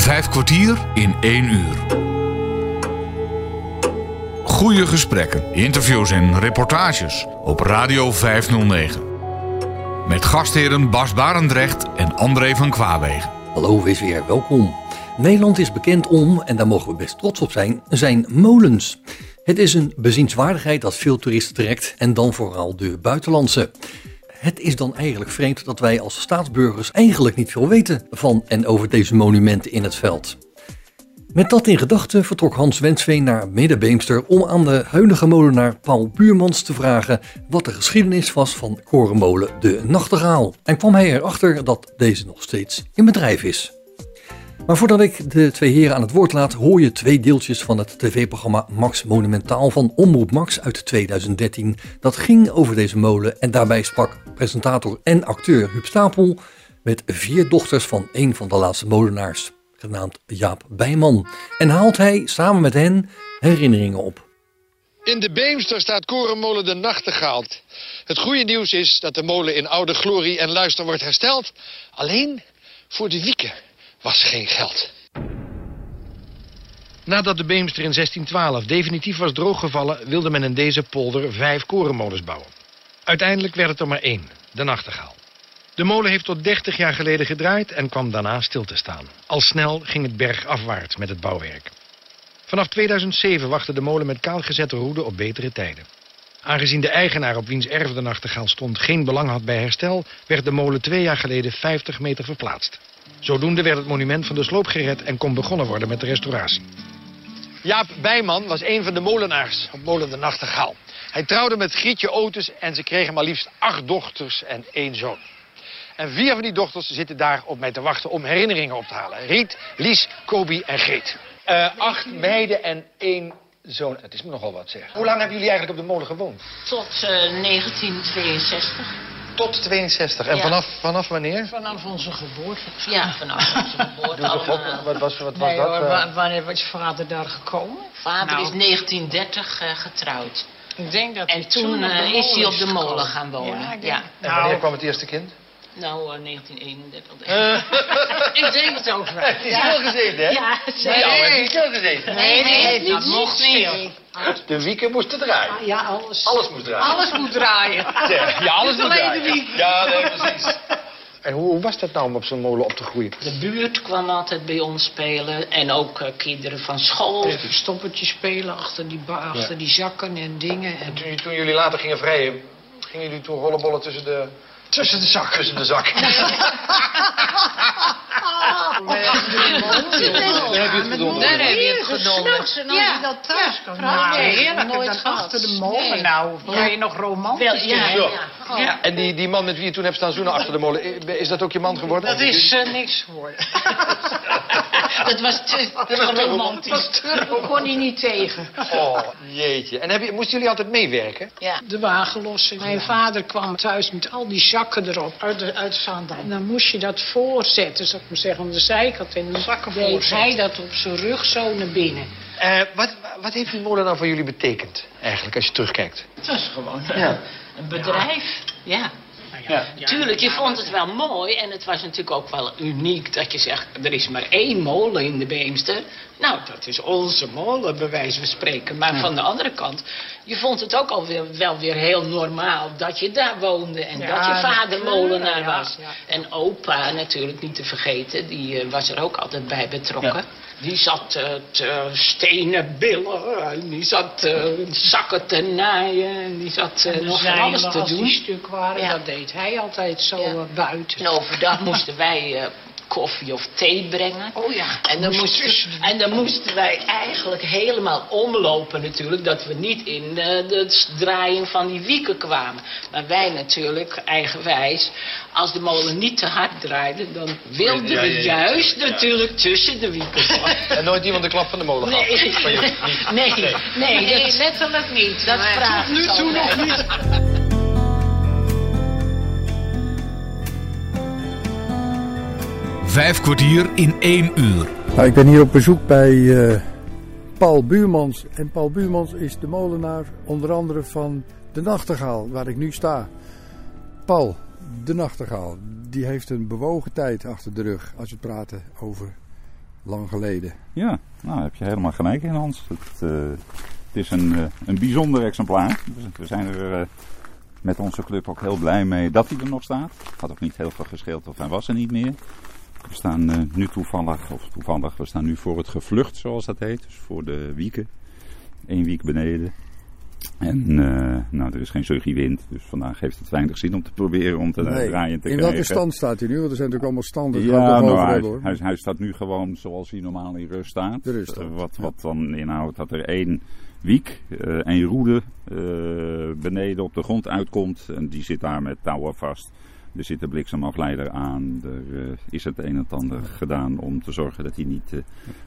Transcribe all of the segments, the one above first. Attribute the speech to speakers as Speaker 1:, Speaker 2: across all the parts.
Speaker 1: Vijf kwartier in één uur. Goede gesprekken, interviews en reportages op Radio 509. Met gastheren Bas Barendrecht en André van Kwaabegen.
Speaker 2: Hallo, wees weer welkom. Nederland is bekend om, en daar mogen we best trots op zijn, zijn molens. Het is een bezienswaardigheid dat veel toeristen trekt en dan vooral de buitenlandse. Het is dan eigenlijk vreemd dat wij als staatsburgers eigenlijk niet veel weten van en over deze monumenten in het veld. Met dat in gedachten vertrok Hans Wensveen naar Middenbeemster om aan de huidige molenaar Paul Buurmans te vragen wat de geschiedenis was van korenmolen De Nachtegaal. En kwam hij erachter dat deze nog steeds in bedrijf is. Maar voordat ik de twee heren aan het woord laat, hoor je twee deeltjes van het tv-programma Max Monumentaal van Omroep Max uit 2013. Dat ging over deze molen en daarbij sprak presentator en acteur Huub Stapel met vier dochters van een van de laatste molenaars, genaamd Jaap Bijman. En haalt hij samen met hen herinneringen op.
Speaker 3: In de Beemster staat korenmolen de Nachtegaal. Het goede nieuws is dat de molen in oude glorie en luister wordt hersteld. Alleen voor de wieken was geen geld. Nadat de Beemster in 1612 definitief was drooggevallen... wilde men in deze polder vijf korenmolens bouwen. Uiteindelijk werd het er maar één, de Nachtegaal. De molen heeft tot 30 jaar geleden gedraaid en kwam daarna stil te staan. Al snel ging het bergafwaarts met het bouwwerk. Vanaf 2007 wachtte de molen met kaalgezette roede op betere tijden. Aangezien de eigenaar op wiens erf de nachtegaal stond geen belang had bij herstel... werd de molen twee jaar geleden 50 meter verplaatst. Zodoende werd het monument van de sloop gered en kon begonnen worden met de restauratie. Jaap Bijman was een van de molenaars op molen de Nachtegaal. Hij trouwde met Grietje Otis en ze kregen maar liefst acht dochters en één zoon. En vier van die dochters zitten daar op mij te wachten om herinneringen op te halen. Riet, Lies, Kobi en Greet. Uh, acht meiden en één zoon. Het is me nogal wat zeg. Hoe lang hebben jullie eigenlijk op de molen gewoond?
Speaker 4: Tot uh, 1962.
Speaker 3: Tot 62. En
Speaker 4: Ja.
Speaker 3: vanaf, vanaf wanneer?
Speaker 5: Vanaf onze geboorte.
Speaker 4: Ja, vanaf onze geboorte allemaal.
Speaker 3: Wat was, wat was dat?
Speaker 5: hoor,
Speaker 3: eh?
Speaker 5: wanneer was je vader daar gekomen?
Speaker 4: Vader
Speaker 5: Nou.
Speaker 4: is 1930 eh, getrouwd.
Speaker 5: Ik denk dat
Speaker 4: En toen eh, is hij op de molen gaan wonen.
Speaker 5: Ja,
Speaker 4: Ja,
Speaker 3: En wanneer
Speaker 5: Nou,
Speaker 3: kwam het eerste kind?
Speaker 4: nou eh, 1931.
Speaker 5: ik denk het ook wel.
Speaker 3: Het is stilgezeten, hè?
Speaker 4: Ja,
Speaker 3: Nee,
Speaker 4: zeker.
Speaker 3: het is.
Speaker 4: Nee, nee,
Speaker 5: nee,
Speaker 4: dat
Speaker 5: niet
Speaker 4: mocht niet.
Speaker 3: De wieken moesten draaien.
Speaker 5: Ja, alles.
Speaker 3: Alles moest draaien.
Speaker 5: Alles moet draaien.
Speaker 3: Ja, ja, alles moet draaien.
Speaker 5: wiek.
Speaker 3: Ja, nee, precies. En hoe, hoe was dat nou om op zo'n molen op te groeien?
Speaker 4: De buurt kwam altijd bij ons spelen. En ook eh, kinderen van school.
Speaker 5: Even stoppertje spelen achter die, achter die zakken en dingen. En
Speaker 3: Toen, toen jullie later gingen vrijen, gingen jullie toen rollenbollen tussen de,
Speaker 5: tussen de zakken.
Speaker 3: tussen de zakken?
Speaker 5: Daar
Speaker 3: heb je het gedaan.
Speaker 4: Daar heb je het genomen.
Speaker 5: En als je dat thuis kan.
Speaker 4: Nee,
Speaker 5: heerlijk.
Speaker 4: nooit
Speaker 5: dan achter de molen.
Speaker 4: Nee.
Speaker 5: Nou, ben je nog romantisch?
Speaker 4: Ja. Ja.
Speaker 3: En die, die man met wie je toen hebt staan zoenen achter de molen, is dat ook je man geworden?
Speaker 5: Dat is eh, niks geworden.
Speaker 4: Dat was te, te
Speaker 3: was te
Speaker 4: romantisch.
Speaker 5: Daar kon hij niet tegen.
Speaker 3: Oh, jeetje. En heb je, moesten jullie altijd meewerken?
Speaker 4: Ja.
Speaker 5: De wagenlossing. Mijn vader kwam thuis met al die zakken erop uit, de, uit Zaandam. En dan moest je dat voorzetten, zou ik maar zeggen, aan de zijkant. En dan
Speaker 4: Zakken
Speaker 5: deed
Speaker 4: voorzetten.
Speaker 5: hij dat op zijn rug zo naar binnen.
Speaker 3: Eh, wat, wat heeft die molen nou voor jullie betekend, eigenlijk, als je terugkijkt?
Speaker 4: Het was gewoon eh, een bedrijf. Ja.
Speaker 3: Ja.
Speaker 4: Tuurlijk, je vond het wel mooi en het was natuurlijk ook wel uniek dat je zegt, er is maar één molen in de Beemster. Nou, dat is onze molen, bij wijze van spreken. Maar van de andere kant, je vond het ook alweer wel weer heel normaal dat je daar woonde en
Speaker 5: Ja,
Speaker 4: dat je vader molenaar
Speaker 5: ja,
Speaker 4: was. En opa natuurlijk niet te vergeten, die eh, was er ook altijd bij betrokken. Die zat eh, te stenen billen, en die zat eh, zakken te naaien, en die zat eh,
Speaker 5: En
Speaker 4: nog van alles te
Speaker 5: als die
Speaker 4: doen.
Speaker 5: stuk waren,
Speaker 4: Ja.
Speaker 5: dat deed hij altijd zo
Speaker 4: Ja.
Speaker 5: buiten.
Speaker 4: En overdag moesten wij koffie of thee brengen.
Speaker 5: Oh ja,
Speaker 4: En dan,
Speaker 5: moest
Speaker 4: moesten,
Speaker 5: tussen de-
Speaker 4: en dan moesten wij eigenlijk helemaal omlopen natuurlijk, dat we niet in eh, de draaiing van die wieken kwamen. Maar wij natuurlijk, eigenwijs, als de molen niet te hard draaide, dan wilden
Speaker 3: Ja,
Speaker 4: we
Speaker 3: ja,
Speaker 4: juist natuurlijk tussen de wieken.
Speaker 3: En nooit iemand de klap van de molen gehad?
Speaker 4: Nee, nee,
Speaker 3: Niet?
Speaker 4: nee,
Speaker 5: Nee,
Speaker 4: dat,
Speaker 5: letterlijk niet.
Speaker 4: dat
Speaker 5: Maar
Speaker 4: vraagt
Speaker 5: nu
Speaker 4: zo
Speaker 5: toe nog niet.
Speaker 1: Vijf kwartier in één uur.
Speaker 6: Nou, ik ben hier op bezoek bij eh, Paul Buurmans. En Paul Buurmans is de molenaar onder andere van De Nachtegaal, waar ik nu sta. Paul, De Nachtegaal, die heeft een bewogen tijd achter de rug als we praten over lang geleden.
Speaker 7: Ja, nou heb je helemaal gelijk in Hans. Het, uh, het is een, uh, een bijzonder exemplaar. We zijn er uh, met onze club ook heel blij mee dat hij er nog staat. Had ook niet heel veel gescheeld of hij was er niet meer. We staan nu toevallig, of toevallig, we staan nu voor het gevlucht zoals dat heet. Dus voor de wieken. Eén wiek beneden. En uh, nou, er is geen wind, dus vandaag heeft het weinig zin om te proberen om te nee. draaien te
Speaker 6: In
Speaker 7: krijgen.
Speaker 6: welke stand staat hij nu? Want er zijn natuurlijk allemaal standen.
Speaker 7: Ja, nou, hij, hij, hij, staat nu gewoon zoals hij normaal in rust staat.
Speaker 6: De rust
Speaker 7: uh, wat, wat dan inhoudt dat er één wiek, uh, één roede beneden op de grond uitkomt. En die zit daar met touwen vast. Er zit een bliksemafleider aan. Er is het een en ander gedaan om te zorgen dat hij niet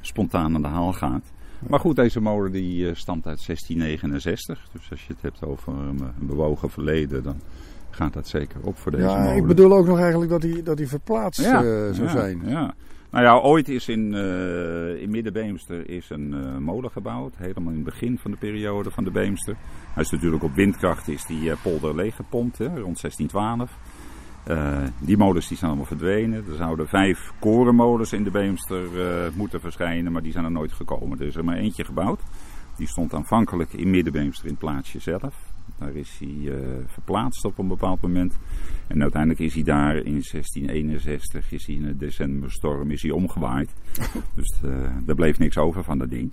Speaker 7: spontaan aan de haal gaat. Maar goed, deze molen die uh, stamt uit 1669. Dus als je het hebt over een, een bewogen verleden, dan gaat dat zeker op voor deze
Speaker 6: ja,
Speaker 7: molen.
Speaker 6: ik bedoel ook nog eigenlijk dat hij, dat hij verplaatst
Speaker 7: ja,
Speaker 6: uh, zou
Speaker 7: ja,
Speaker 6: zijn.
Speaker 7: Ja. Nou ja, ooit is in, uh, in Middenbeemster is een molen gebouwd. Helemaal in het begin van de periode van de Beemster. Hij is natuurlijk op windkracht is die polder leeggepompt, hè, rond 1612. Uh, die molens die zijn allemaal verdwenen. Er zouden vijf korenmolens in de Beemster uh, moeten verschijnen, maar die zijn er nooit gekomen. Er is er maar eentje gebouwd. Die stond aanvankelijk in Middenbeemster in het plaatsje zelf. Daar is hij uh, verplaatst op een bepaald moment. En uiteindelijk is hij daar in 1661, is hij in de decemberstorm, is hij omgewaaid. dus er bleef niks over van dat ding.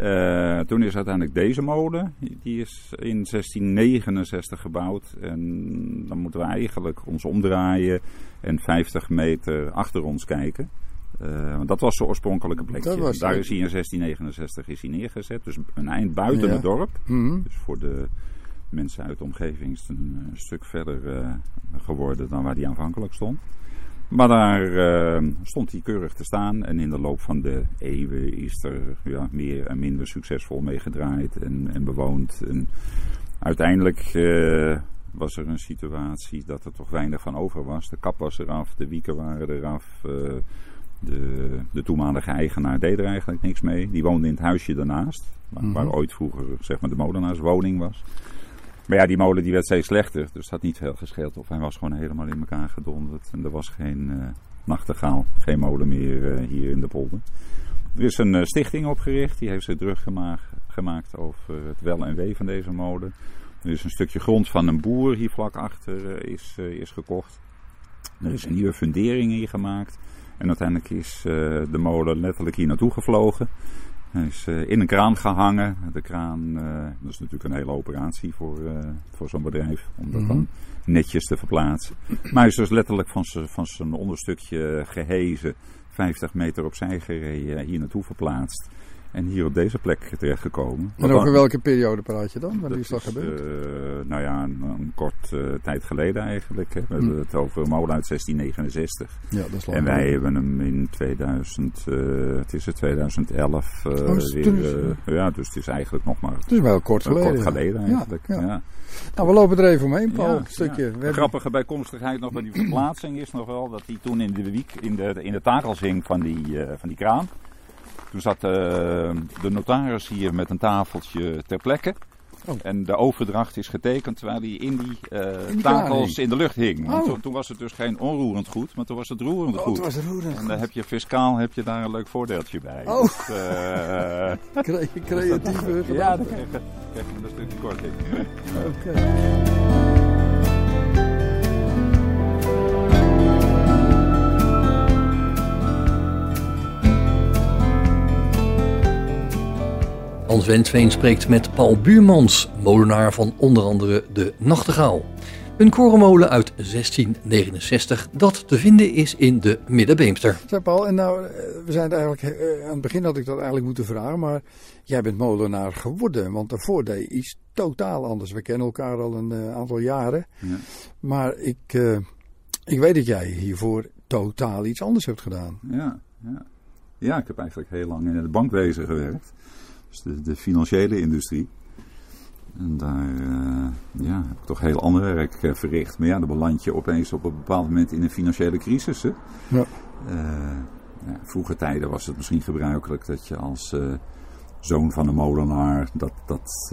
Speaker 7: Uh, toen is uiteindelijk deze molen, die is in 1669 gebouwd. En dan moeten we eigenlijk ons omdraaien en 50 meter achter ons kijken. Uh, want dat was zijn oorspronkelijke plekje. Daar is hij in 1669 is hij neergezet. Dus een eind buiten ja. het dorp.
Speaker 6: Mm -hmm.
Speaker 7: Dus voor de mensen uit de omgeving is het een, een stuk verder uh, geworden dan waar hij aanvankelijk stond. Maar daar uh, stond hij keurig te staan. En in de loop van de eeuwen is er ja, meer en minder succesvol mee gedraaid en, en bewoond. En uiteindelijk uh, was er een situatie dat er toch weinig van over was. De kap was eraf, de wieken waren eraf. Uh, de, de toenmalige eigenaar deed er eigenlijk niks mee. Die woonde in het huisje daarnaast. Waar, mm -hmm. waar ooit vroeger zeg maar, de molenaarswoning was. Maar ja, die molen die werd steeds slechter. Dus het had niet veel gescheeld. Of hij was gewoon helemaal in elkaar gedonderd. En er was geen uh, nachtegaal, geen molen meer uh, hier in de polder. Er is een uh, stichting opgericht. Die heeft zich druk gemaakt, gemaakt over het wel en wee van deze molen. Er is een stukje grond van een boer hier vlak achter is, is gekocht. Er is een nieuwe fundering hier gemaakt. En uiteindelijk is de molen letterlijk hier naartoe gevlogen. Hij is uh, in een kraan gehangen. De kraan, uh, dat is natuurlijk een hele operatie voor, uh, voor zo'n bedrijf. Om dat mm -hmm. dan netjes te verplaatsen. Maar hij is dus letterlijk van zijn van zijn onderstukje gehezen. 50 meter opzij gereden. Hier naartoe verplaatst. En hier op deze plek terechtgekomen.
Speaker 6: En over welke periode praat je dan? Wanneer is dat gebeurd?
Speaker 7: Uh, nou ja, een, een kort uh, tijd geleden eigenlijk. Hè. We hebben mm. het over molen uit 1669.
Speaker 6: Ja, dat is lang
Speaker 7: En wij hebben hem in 2000, uh, het is het 2011 oh, weer. ja, dus het is eigenlijk nog maar.
Speaker 6: Het is wel kort geleden.
Speaker 7: Kort geleden eigenlijk. Ja, ja.
Speaker 6: Nou, we lopen er even omheen, Paul. een stukje.
Speaker 7: Ja. Grappige bijkomstigheid nog bij die verplaatsing is nog wel dat hij toen in de wiek in de, in de takels hing van die, van die kraan. Toen zat uh, de notaris hier met een tafeltje ter plekke. Oh. En de overdracht is getekend terwijl hij in die, uh, in takels in de lucht hing. Oh. toen, toen, was het dus geen onroerend goed, maar toen was het roerend
Speaker 6: oh,
Speaker 7: goed.
Speaker 6: Het was roerend
Speaker 7: en dan heb je fiscaal heb je daar een leuk voordeeltje bij.
Speaker 6: Oh. Dus, uh, Cre creatieve
Speaker 7: Ja, dan krijg je, krijg je een stukje korting.
Speaker 6: Oké. Okay.
Speaker 2: Hans Wensveen spreekt met Paul Buurmans, molenaar van onder andere de Nachtegaal. Een korenmolen uit 1669 dat te vinden is in de Middenbeemster.
Speaker 6: Zeg Paul, en nou, we zijn eigenlijk, aan het begin had ik dat eigenlijk moeten vragen, maar jij bent molenaar geworden, want daarvoor deed je iets totaal anders. We kennen elkaar al een uh, aantal jaren,
Speaker 7: ja.
Speaker 6: maar ik, uh, ik weet dat jij hiervoor totaal iets anders hebt gedaan.
Speaker 7: Ja, ja. ja ik heb eigenlijk heel lang in het bankwezen gewerkt. Dus de, de, financiële industrie. En daar uh, ja, heb ik toch heel ander werk uh, verricht. Maar ja, dan beland je opeens op een bepaald moment in een financiële crisis. Hè?
Speaker 6: Ja.
Speaker 7: Uh, ja, vroeger tijden was het misschien gebruikelijk dat je als zoon van een molenaar dat, dat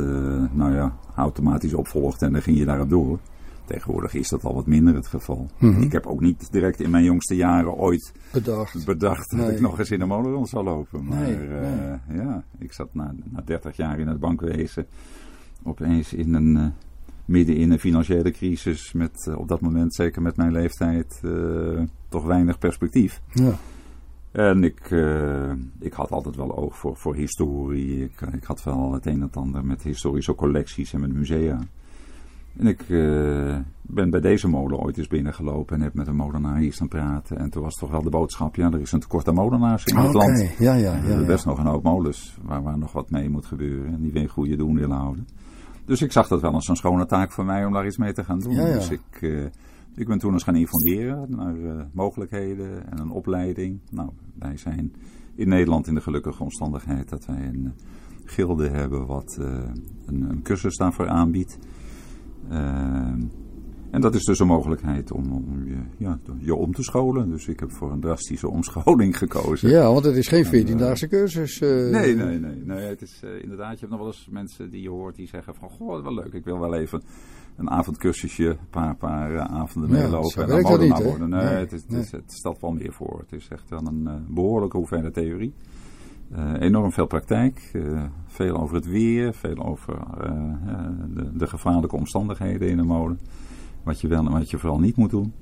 Speaker 7: nou ja, automatisch opvolgt en dan ging je daarop door. Tegenwoordig is dat al wat minder het geval.
Speaker 6: Mhm.
Speaker 7: Ik heb ook niet direct in mijn jongste jaren ooit
Speaker 6: Bedacht.
Speaker 7: bedacht dat ik nog eens in een molen rond zou lopen. Maar
Speaker 6: Nee,
Speaker 7: eh, ja, ik zat na, na 30 jaar in het bankwezen opeens in een, eh, midden in een financiële crisis met eh, op dat moment, zeker met mijn leeftijd, toch weinig perspectief.
Speaker 6: Ja.
Speaker 7: En ik, ik had altijd wel oog voor, voor historie. Ik, ik had wel het een en het ander met historische collecties en met musea. En ik eh, ben bij deze molen ooit eens binnengelopen en heb met een molenaar hier staan praten. En toen was toch wel de boodschap, ja, er is een tekort aan molenaars in het land.
Speaker 6: ja, ja,
Speaker 7: Er
Speaker 6: ja.
Speaker 7: zijn
Speaker 6: ja.
Speaker 7: best nog een hoop molens waar, waar nog wat mee moet gebeuren. En die weer een goede doen willen houden. Dus ik zag dat wel als een schone taak voor mij om daar iets mee te gaan doen.
Speaker 6: Ja, ja.
Speaker 7: Dus ik, eh, ik ben toen eens gaan informeren naar eh, mogelijkheden en een opleiding. Nou, wij zijn in Nederland in de gelukkige omstandigheid dat wij een gilde hebben wat een, een cursus daarvoor aanbiedt. Ehm, en dat is dus een mogelijkheid om, om je, ja, je om te scholen. Dus ik heb voor een drastische omscholing gekozen.
Speaker 6: Ja, want het is geen 14-daagse cursus. eh.
Speaker 7: Nee, nee, nee. nee het is eh, inderdaad, je hebt nog wel eens mensen die je hoort die zeggen van, goh, wel leuk, ik wil wel even een avondcursusje, een paar, paar eh, avonden
Speaker 6: Ja,
Speaker 7: meelopen en dan
Speaker 6: dat niet,
Speaker 7: worden. Nee,
Speaker 6: Nee,
Speaker 7: het, is, het, is-
Speaker 6: nee.
Speaker 7: het stelt wel meer voor. Het is echt wel een eh, behoorlijke hoeveelheid theorie. Eh, enorm veel praktijk, eh, veel over het weer, veel over eh, de, de gevaarlijke omstandigheden in een molen. Wat je wel en wat je vooral niet moet doen.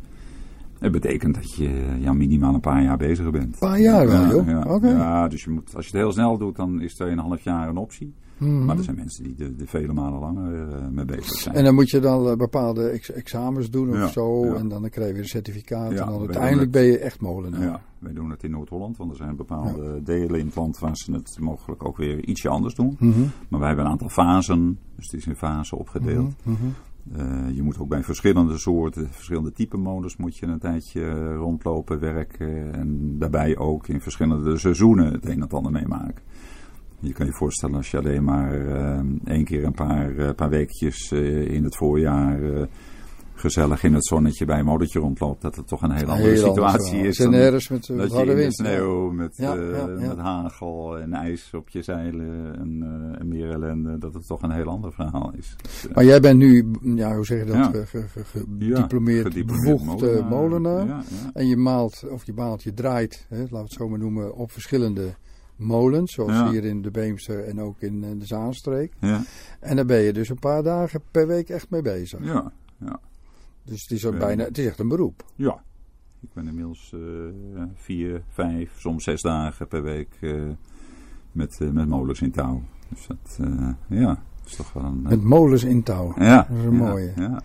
Speaker 7: Het betekent dat je ja, minimaal een paar jaar bezig bent.
Speaker 6: Een paar jaar wel,
Speaker 7: Ja,
Speaker 6: joh.
Speaker 7: Ja, dus je moet, als je het heel snel doet, dan is 2,5 jaar een optie.
Speaker 6: Mhm.
Speaker 7: Maar er zijn mensen die er, er vele malen langer eh, mee bezig zijn.
Speaker 6: En dan moet je dan eh, bepaalde ex- examens doen of
Speaker 7: Ja,
Speaker 6: zo.
Speaker 7: ja.
Speaker 6: En dan krijg je weer een certificaat.
Speaker 7: Ja,
Speaker 6: en dan uiteindelijk ben je echt molenaar.
Speaker 7: Ja, wij doen het in Noord-Holland, want er zijn bepaalde delen in het land waar ze het mogelijk ook weer ietsje anders doen.
Speaker 6: Mhm.
Speaker 7: Maar wij hebben een aantal fasen, dus het is in fasen opgedeeld.
Speaker 6: Mhm, mhm.
Speaker 7: Eh, je moet ook bij verschillende soorten, verschillende type molens moet je een tijdje rondlopen, werken. En daarbij ook in verschillende seizoenen het een en ander meemaken. Je kan je voorstellen als je alleen maar eh, één keer een paar, eh, paar weekjes eh, in het voorjaar gezellig in het zonnetje bij een molletje rondloopt, dat het toch een hele andere situatie is. Dan
Speaker 6: met, eh,
Speaker 7: dat
Speaker 6: met
Speaker 7: je in de sneeuw met,
Speaker 6: Ja, ja, ja.
Speaker 7: met hagel en ijs op je zeilen en, en meer ellende, dat het toch een heel ander verhaal is. Dus,
Speaker 6: Maar jij bent nu, ja, hoe zeg je dat, ge- ge- ge- gediplomeerd,
Speaker 7: gediplomeerd
Speaker 6: bevoegd molenaar. En je maalt, of je maalt, je draait, hè, laten we het zo maar noemen, op verschillende molens. Zoals
Speaker 7: Ja.
Speaker 6: hier in de Beemster en ook in eh, de Zaanstreek.
Speaker 7: Ja,
Speaker 6: En daar ben je dus een paar dagen per week echt mee bezig.
Speaker 7: ja, ja.
Speaker 6: Dus het is, ook
Speaker 7: Ja.
Speaker 6: bijna, het is echt een beroep.
Speaker 7: Ja. Ik ben inmiddels eh, vier, vijf, soms zes dagen per week eh, met, eh, met molens in touw. Dus dat, eh, ja, is toch wel een... eh,
Speaker 6: Met molens in touw.
Speaker 7: ja,
Speaker 6: dat is een
Speaker 7: ja,
Speaker 6: mooie.
Speaker 7: Ja.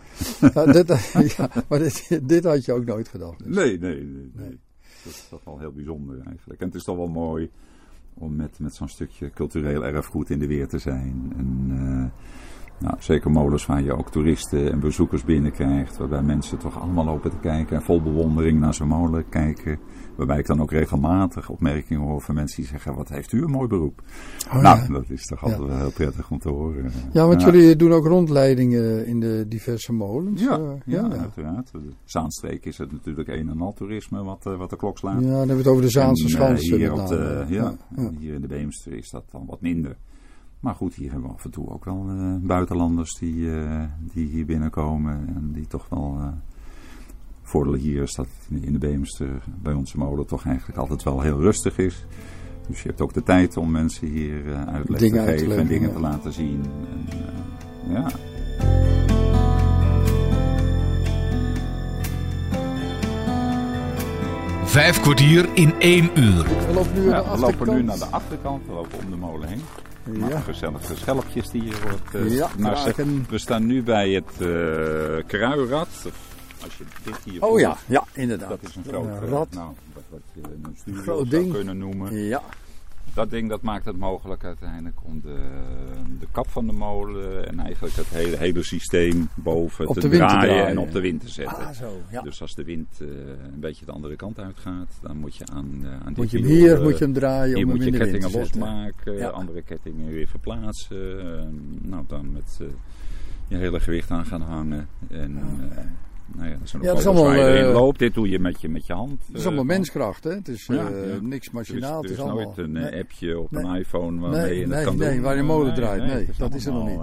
Speaker 6: Dit, ja, maar dit, dit had je ook nooit gedacht. dus.
Speaker 7: Nee, nee, nee, nee.
Speaker 6: Nee.
Speaker 7: Dat is toch wel heel bijzonder eigenlijk. En het is toch wel mooi om met, met zo'n stukje cultureel erfgoed in de weer te zijn. En eh, nou, zeker molens waar je ook toeristen en bezoekers binnenkrijgt. Waarbij mensen toch allemaal lopen te kijken en vol bewondering naar zo'n molen kijken. Waarbij ik dan ook regelmatig opmerkingen hoor van mensen die zeggen, wat heeft u een mooi beroep.
Speaker 6: Oh,
Speaker 7: nou,
Speaker 6: ja.
Speaker 7: dat is toch altijd wel heel prettig om te horen.
Speaker 6: ja, want jullie doen ook rondleidingen in de diverse molens.
Speaker 7: Ja,
Speaker 6: eh,
Speaker 7: ja,
Speaker 6: ja, ja.
Speaker 7: uiteraard. De Zaanstreek is het natuurlijk een en al toerisme wat, eh, wat de klok slaat.
Speaker 6: Ja, dan hebben we het over de Zaanse
Speaker 7: eh,
Speaker 6: Schans.
Speaker 7: hier, op de, ja, hier in de Beemster is dat dan wat minder. Maar goed, hier hebben we af en toe ook wel buitenlanders die, die hier binnenkomen. En die toch wel... eh voordeel hier is dat in de Beemster bij onze molen toch eigenlijk altijd wel heel rustig is. Dus je hebt ook de tijd om mensen hier eh, uitleg
Speaker 6: Dingen
Speaker 7: te
Speaker 6: uit te
Speaker 7: geven en dingen
Speaker 6: ja.
Speaker 7: te laten zien. En, eh, ja.
Speaker 1: Vijf kwartier in één uur.
Speaker 6: We lopen nu
Speaker 7: Ja,
Speaker 6: aan de
Speaker 7: we lopen nu
Speaker 6: achterkant.
Speaker 7: naar de achterkant, we lopen om de molen heen.
Speaker 6: Ja.
Speaker 7: gezellige schelpjes die eh,
Speaker 6: Ja,
Speaker 7: naar ze-
Speaker 6: kraken.
Speaker 7: we staan nu bij het eh kruirad. Als je dit hier
Speaker 6: Oh ja, ja, inderdaad.
Speaker 7: Dat is een groot
Speaker 6: Een
Speaker 7: eh,
Speaker 6: rad.
Speaker 7: Nou, wat, wat je een
Speaker 6: Groot
Speaker 7: zou
Speaker 6: ding.
Speaker 7: kunnen noemen.
Speaker 6: Ja,
Speaker 7: Dat ding dat maakt het mogelijk uiteindelijk om de, de kap van de molen en eigenlijk het hele, hele systeem boven
Speaker 6: Op
Speaker 7: te, draaien,
Speaker 6: draaien.
Speaker 7: en op de wind te zetten.
Speaker 6: ah zo, ja.
Speaker 7: Dus als de wind eh, een beetje de andere kant uitgaat, dan moet je aan, eh, aan dit
Speaker 6: Moet je hem hier
Speaker 7: eh,
Speaker 6: moet je hem draaien
Speaker 7: hier moet je kettingen losmaken,
Speaker 6: Ja.
Speaker 7: andere kettingen weer verplaatsen. eh, nou, dan met eh, je hele gewicht aan gaan hangen. En, eh, nou ja, dat zijn
Speaker 6: Ja, dat is allemaal,
Speaker 7: waar je erin
Speaker 6: eh,
Speaker 7: loopt. Dit doe je met je, met je hand.
Speaker 6: Het is
Speaker 7: eh,
Speaker 6: allemaal menskracht, hè? Het is eh,
Speaker 7: ja.
Speaker 6: niks
Speaker 7: is,
Speaker 6: machinaal.
Speaker 7: er
Speaker 6: het
Speaker 7: is
Speaker 6: is allemaal...
Speaker 7: nooit een
Speaker 6: Nee.
Speaker 7: appje op
Speaker 6: Nee.
Speaker 7: een iPhone waarmee
Speaker 6: Nee,
Speaker 7: je het
Speaker 6: nee,
Speaker 7: kan
Speaker 6: nee,
Speaker 7: doen.
Speaker 6: waar je molen draait. Nee,
Speaker 7: het
Speaker 6: dat is er nog
Speaker 7: nee.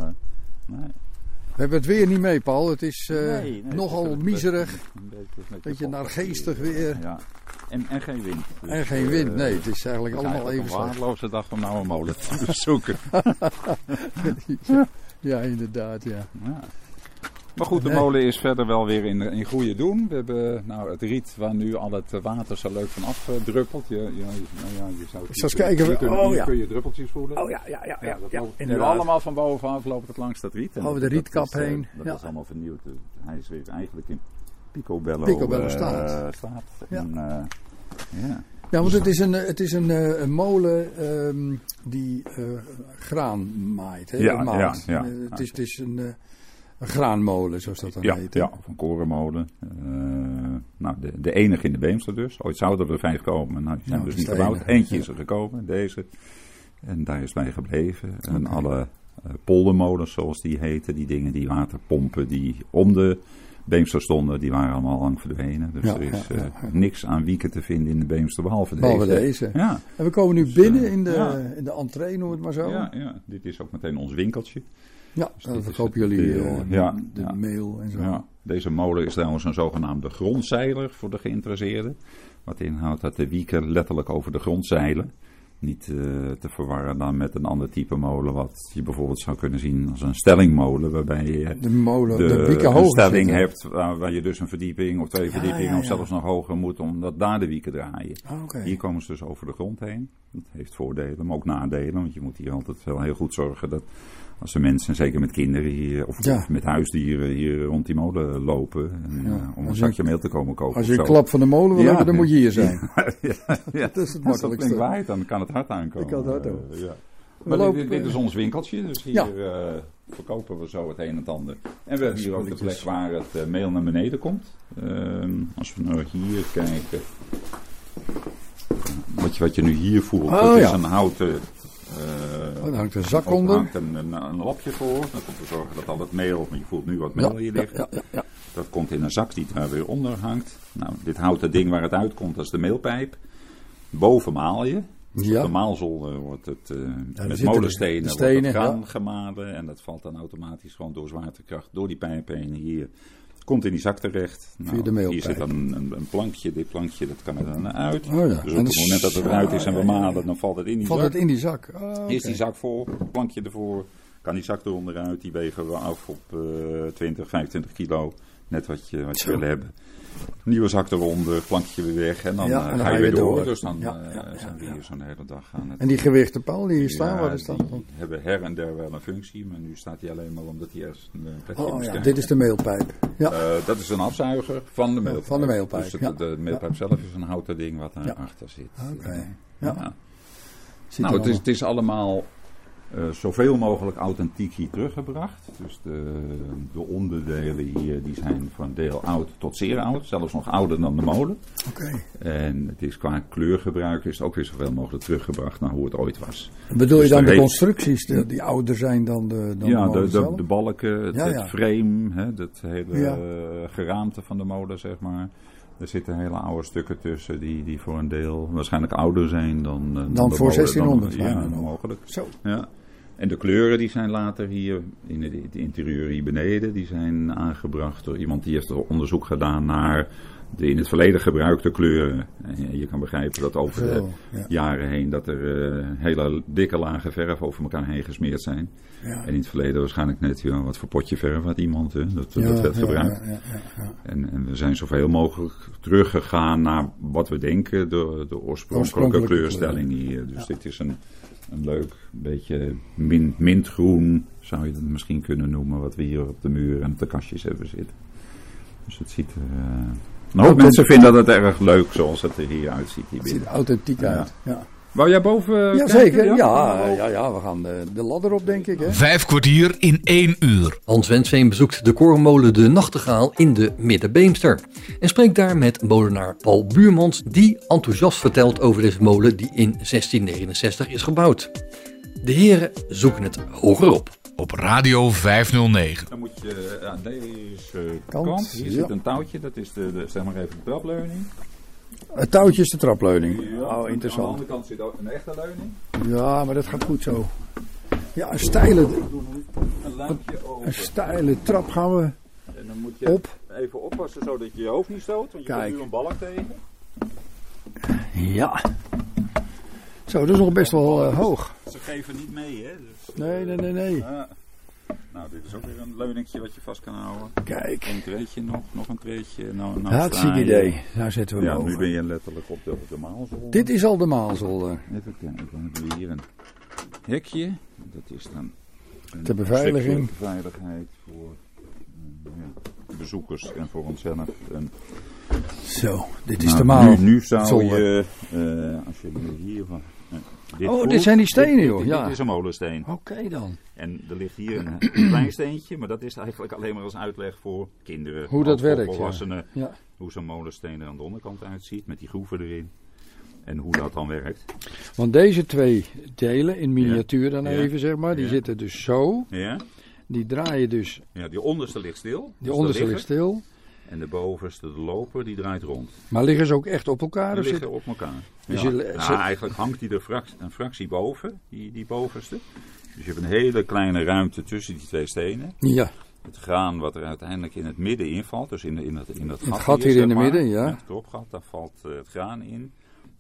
Speaker 6: We hebben het weer niet mee, Paul. Het is
Speaker 7: Nee, nee,
Speaker 6: nogal
Speaker 7: het is
Speaker 6: miserig.
Speaker 7: Een beetje, een
Speaker 6: Beetje naargeestig weer.
Speaker 7: Ja. En, en geen wind. Dus,
Speaker 6: En geen wind. Nee, het is eigenlijk
Speaker 7: het is
Speaker 6: allemaal even
Speaker 7: een
Speaker 6: slecht.
Speaker 7: waardeloze dag om nou een molen te bezoeken.
Speaker 6: Ja, inderdaad, ja.
Speaker 7: Ja. Maar goed, de
Speaker 6: Nee.
Speaker 7: molen is verder wel weer in, in goede doen. We hebben nou, het riet waar nu al het water zo leuk van afdruppelt. Je, je, nou ja, je zou het
Speaker 6: kijken,
Speaker 7: Hier,
Speaker 6: oh,
Speaker 7: hier
Speaker 6: ja.
Speaker 7: kun je druppeltjes voelen.
Speaker 6: Oh ja, ja, ja, ja, ja,
Speaker 7: loopt nu allemaal van bovenaf loopt het langs dat riet. En
Speaker 6: Over de rietkap
Speaker 7: dat is, eh,
Speaker 6: heen,
Speaker 7: Dat
Speaker 6: ja.
Speaker 7: is allemaal vernieuwd. Hij is weer eigenlijk in picobello,
Speaker 6: Picobello
Speaker 7: eh,
Speaker 6: staat.
Speaker 7: staat.
Speaker 6: Ja.
Speaker 7: En, eh, ja.
Speaker 6: Ja, want het is een, het is een, een molen ehm, die graan maait. Hè?
Speaker 7: Ja,
Speaker 6: maalt.
Speaker 7: ja, ja.
Speaker 6: Het, is, het is een, een graanmolen, zoals dat dan
Speaker 7: Ja,
Speaker 6: heet. hè?
Speaker 7: ja, of een korenmolen. Eh, nou, de, de enige in de Beemster dus. Ooit zouden er vijf komen, nou, die zijn
Speaker 6: Nou,
Speaker 7: dus niet gebouwd.
Speaker 6: enige,
Speaker 7: Eentje
Speaker 6: ja.
Speaker 7: is er gekomen, deze. En daar is bij gebleven. En alle eh, poldermolens, zoals die heten, die dingen die water pompen, die om de Beemster stonden, die waren allemaal lang verdwenen. Dus
Speaker 6: Ja,
Speaker 7: er is
Speaker 6: ja, ja,
Speaker 7: eh, niks aan wieken te vinden in de Beemster, behalve,
Speaker 6: Behalve
Speaker 7: deze.
Speaker 6: deze.
Speaker 7: Ja,
Speaker 6: En we komen nu
Speaker 7: Dus,
Speaker 6: binnen in de, in de entree, noem het maar zo.
Speaker 7: ja, ja, dit is ook meteen ons winkeltje.
Speaker 6: Ja,
Speaker 7: Dus is
Speaker 6: verkopen jullie
Speaker 7: eh,
Speaker 6: eh,
Speaker 7: ja,
Speaker 6: de
Speaker 7: ja.
Speaker 6: mail en zo.
Speaker 7: Ja, deze molen is trouwens een zogenaamde grondzeiler voor de geïnteresseerden. Wat inhoudt dat de wieken letterlijk over de grond zeilen. Niet eh, te verwarren dan met een ander type molen, wat je bijvoorbeeld zou kunnen zien als een stellingmolen, waarbij je
Speaker 6: De molen, de,
Speaker 7: de,
Speaker 6: wieken
Speaker 7: een
Speaker 6: hoger
Speaker 7: stelling
Speaker 6: zitten.
Speaker 7: hebt waar, waar je dus een verdieping of twee
Speaker 6: Ja,
Speaker 7: verdiepingen
Speaker 6: ja,
Speaker 7: of zelfs nog hoger moet, omdat daar de wieken draaien.
Speaker 6: Ah.
Speaker 7: Hier komen ze dus over de grond heen. Dat heeft voordelen, maar ook nadelen. Want je moet hier altijd wel heel goed zorgen dat als de mensen, zeker met kinderen hier, of,
Speaker 6: Ja.
Speaker 7: met huisdieren hier rond die molen lopen. En,
Speaker 6: Ja.
Speaker 7: eh, om een
Speaker 6: Als je-
Speaker 7: zakje meel te komen kopen.
Speaker 6: Als je een klap van de molen wil
Speaker 7: Ja.
Speaker 6: hebben, dan moet je hier zijn.
Speaker 7: ja, ja.
Speaker 6: Dat is het
Speaker 7: Als dat
Speaker 6: makkelijkste.
Speaker 7: flink waait, dan kan het hard aankomen.
Speaker 6: Dan kan het hard
Speaker 7: Eh,
Speaker 6: ook.
Speaker 7: Maar dit,
Speaker 6: lopen-
Speaker 7: dit- dit is ons winkeltje, dus hier eh, verkopen we zo het een en het ander. En we hebben hier ook de plek waar het meel naar beneden komt. Ehm, als we nou hier kijken. Wat je, wat je nu hier voelt,
Speaker 6: Oh,
Speaker 7: dat is een houten... eh,
Speaker 6: Oh, hangt een zak
Speaker 7: of er
Speaker 6: onder.
Speaker 7: hangt een, een, een lapje voor. Dat om te zorgen dat al het meel, want je voelt nu wat meel hier
Speaker 6: ja.
Speaker 7: Dat komt in een zak die daar weer onder hangt. Nou, dit houten ding waar het uitkomt, dat is de meelpijp. Boven maal je.
Speaker 6: Ja.
Speaker 7: Op de maalzolder wordt het eh, met molenstenen
Speaker 6: de
Speaker 7: wordt het
Speaker 6: stenen,
Speaker 7: graan
Speaker 6: ja.
Speaker 7: gemalen. En dat valt dan automatisch gewoon door zwaartekracht door die pijp heen hier. Komt in die zak terecht. Nou,
Speaker 6: Via de meelpijp.
Speaker 7: Hier zit dan een, een plankje. Dit plankje dat kan er dan uit.
Speaker 6: Oh ja.
Speaker 7: Dus op het moment dat het eruit is en we malen, dan valt het in die
Speaker 6: Valt
Speaker 7: zak.
Speaker 6: het in die zak? Oh.
Speaker 7: Is die zak vol, plankje ervoor, kan die zak eronder uit, die wegen we af op eh 20, 25 kilo, net wat je, wat je wil hebben. Nieuwe zak eronder, plankje weer weg en dan,
Speaker 6: Ja,
Speaker 7: eh,
Speaker 6: en dan
Speaker 7: ga je weer door.
Speaker 6: door.
Speaker 7: Dus dan
Speaker 6: Ja,
Speaker 7: eh,
Speaker 6: ja,
Speaker 7: zijn we hier zo'n hele dag aan het...
Speaker 6: En die gewichten, Paul, die hier staan, wat is dat?
Speaker 7: die hebben her en der wel een functie, maar nu staat hij alleen maar omdat hij eerst een eh, plekje
Speaker 6: Oh ja, dit is de meelpijp. Ja.
Speaker 7: Dat is een afzuiger van de meelpijp.
Speaker 6: van de meelpijp,
Speaker 7: Dus het- de meelpijp zelf is een houten ding wat daarachter zit.
Speaker 6: Oké. Ja.
Speaker 7: Nou, het is, het is allemaal eh, zoveel mogelijk authentiek hier teruggebracht. Dus de, de onderdelen hier die zijn van deel oud tot zeer oud. Zelfs nog ouder dan de molen.
Speaker 6: Oké.
Speaker 7: En het is qua kleurgebruik is het ook weer zoveel mogelijk teruggebracht naar hoe het ooit was.
Speaker 6: Bedoel je
Speaker 7: Dus
Speaker 6: dan de constructies die, die ouder zijn dan de, dan
Speaker 7: ja,
Speaker 6: de molen
Speaker 7: de,
Speaker 6: zelf?
Speaker 7: de balken, het,
Speaker 6: Ja, ja.
Speaker 7: het frame, hè, het hele
Speaker 6: Ja.
Speaker 7: geraamte van de molen, zeg maar. Er zitten hele oude stukken tussen die, die voor een deel waarschijnlijk ouder zijn dan... eh,
Speaker 6: Dan
Speaker 7: de
Speaker 6: voor
Speaker 7: molen.
Speaker 6: 1600
Speaker 7: Dan- Ja, mogelijk.
Speaker 6: Zo.
Speaker 7: Ja. En de kleuren die zijn later hier in het, interieur hier beneden, die zijn aangebracht door iemand die heeft er onderzoek gedaan naar de in het verleden gebruikte kleuren. En je kan begrijpen dat over de
Speaker 6: ja.
Speaker 7: jaren heen dat er eh, hele dikke lagen verf over elkaar heen gesmeerd zijn.
Speaker 6: Ja.
Speaker 7: En in het verleden waarschijnlijk net, ja, wat voor potje verf had iemand, hè? Dat, dat werd gebruikt. En, en we zijn zoveel mogelijk teruggegaan naar wat we denken, de, de oorspronkelijke,
Speaker 6: Oorspronkelijke
Speaker 7: kleurstelling hier. Dus dit is een, een leuk, beetje min, mintgroen, zou je het misschien kunnen noemen, wat we hier op de muur en op de kastjes hebben zitten. Dus het ziet er... eh, een hoop mensen vinden dat erg leuk zoals het er hier uitziet hier
Speaker 6: Het ziet er authentiek uit. Ja,
Speaker 7: Wou jij boven
Speaker 6: ja
Speaker 7: kijken?
Speaker 6: zeker. Ja,
Speaker 7: Ja?
Speaker 6: ja, ja, we gaan de, de ladder op, denk ik. Hè?
Speaker 1: Vijf kwartier in één uur.
Speaker 2: Hans Wensveen bezoekt de korenmolen De Nachtegaal in de Middenbeemster. En spreekt daar met molenaar Paul Buurmans, die enthousiast vertelt over deze molen die in 1669 is gebouwd. De heren zoeken het hoger op.
Speaker 1: Op Radio 509.
Speaker 7: Dan moet je aan deze
Speaker 6: Kant,
Speaker 7: kant, hier
Speaker 6: ja.
Speaker 7: zit een touwtje, dat is de, de, zeg maar even de trapleuning.
Speaker 6: Het touwtje is de trapleuning.
Speaker 7: Ja,
Speaker 6: Oh,
Speaker 7: Aan de
Speaker 6: interessant.
Speaker 7: andere kant zit ook een echte leuning.
Speaker 6: Ja, maar dat gaat goed zo. Ja, een steile,
Speaker 7: Een lampje over.
Speaker 6: een steile trap gaan we
Speaker 7: En dan moet je
Speaker 6: op.
Speaker 7: even oppassen zodat je je hoofd niet stoot. Want je
Speaker 6: Kijk.
Speaker 7: komt nu een balk tegen.
Speaker 6: Ja. Zo, dat is nog best wel eh, hoog.
Speaker 7: Ze geven niet mee, hè? Dus,
Speaker 6: Nee, nee, nee, nee.
Speaker 7: Ja. Nou, dit is ook weer een leuningje wat je vast kan houden.
Speaker 6: Kijk.
Speaker 7: Een treetje nog, nog een treetje. Nou, nou
Speaker 6: Hartstikke idee. Daar zetten we
Speaker 7: Ja,
Speaker 6: hem
Speaker 7: nu ben je letterlijk op de, op de maalzolder.
Speaker 6: Dit is al de maalzolder.
Speaker 7: Even kijken, dan hebben we hier een hekje. Dat is dan een
Speaker 6: Ter beveiliging.
Speaker 7: veiligheid voor eh, ja, bezoekers en voor onszelf. En,
Speaker 6: Zo, dit is
Speaker 7: nou,
Speaker 6: de maal.
Speaker 7: Nu, nu zou je, eh, als je hier van... dit
Speaker 6: Oh, dit zijn die stenen,
Speaker 7: dit-
Speaker 6: joh,
Speaker 7: dit-
Speaker 6: ja.
Speaker 7: Dit is een molensteen.
Speaker 6: Oké dan.
Speaker 7: En er ligt hier een, een klein steentje, maar dat is eigenlijk alleen maar als uitleg voor kinderen.
Speaker 6: Hoe dat werkt, ja.
Speaker 7: volwassenen.
Speaker 6: Ja.
Speaker 7: Hoe zo'n molensteen er aan de onderkant uitziet, met die groeven erin. En hoe dat dan werkt.
Speaker 6: Want deze twee delen, in miniatuur dan even zeg maar, die zitten dus zo.
Speaker 7: Ja?
Speaker 6: Die draaien dus,
Speaker 7: Ja, die onderste ligt stil.
Speaker 6: die
Speaker 7: dus
Speaker 6: onderste
Speaker 7: de
Speaker 6: ligt stil.
Speaker 7: En de bovenste, de loper, die draait rond.
Speaker 6: Maar liggen ze ook echt op elkaar?
Speaker 7: Die
Speaker 6: Of
Speaker 7: liggen op elkaar. Ja.
Speaker 6: je-
Speaker 7: Nou, eigenlijk hangt die er een fractie boven, die, die bovenste. Dus je hebt een hele kleine ruimte tussen die twee stenen.
Speaker 6: Ja,
Speaker 7: Het graan wat er uiteindelijk in het midden invalt, dus in, in, dat, in dat
Speaker 6: In het
Speaker 7: gat,
Speaker 6: gat hier in de
Speaker 7: maar,
Speaker 6: midden, ja.
Speaker 7: Het kropgat, daar valt eh, het graan in.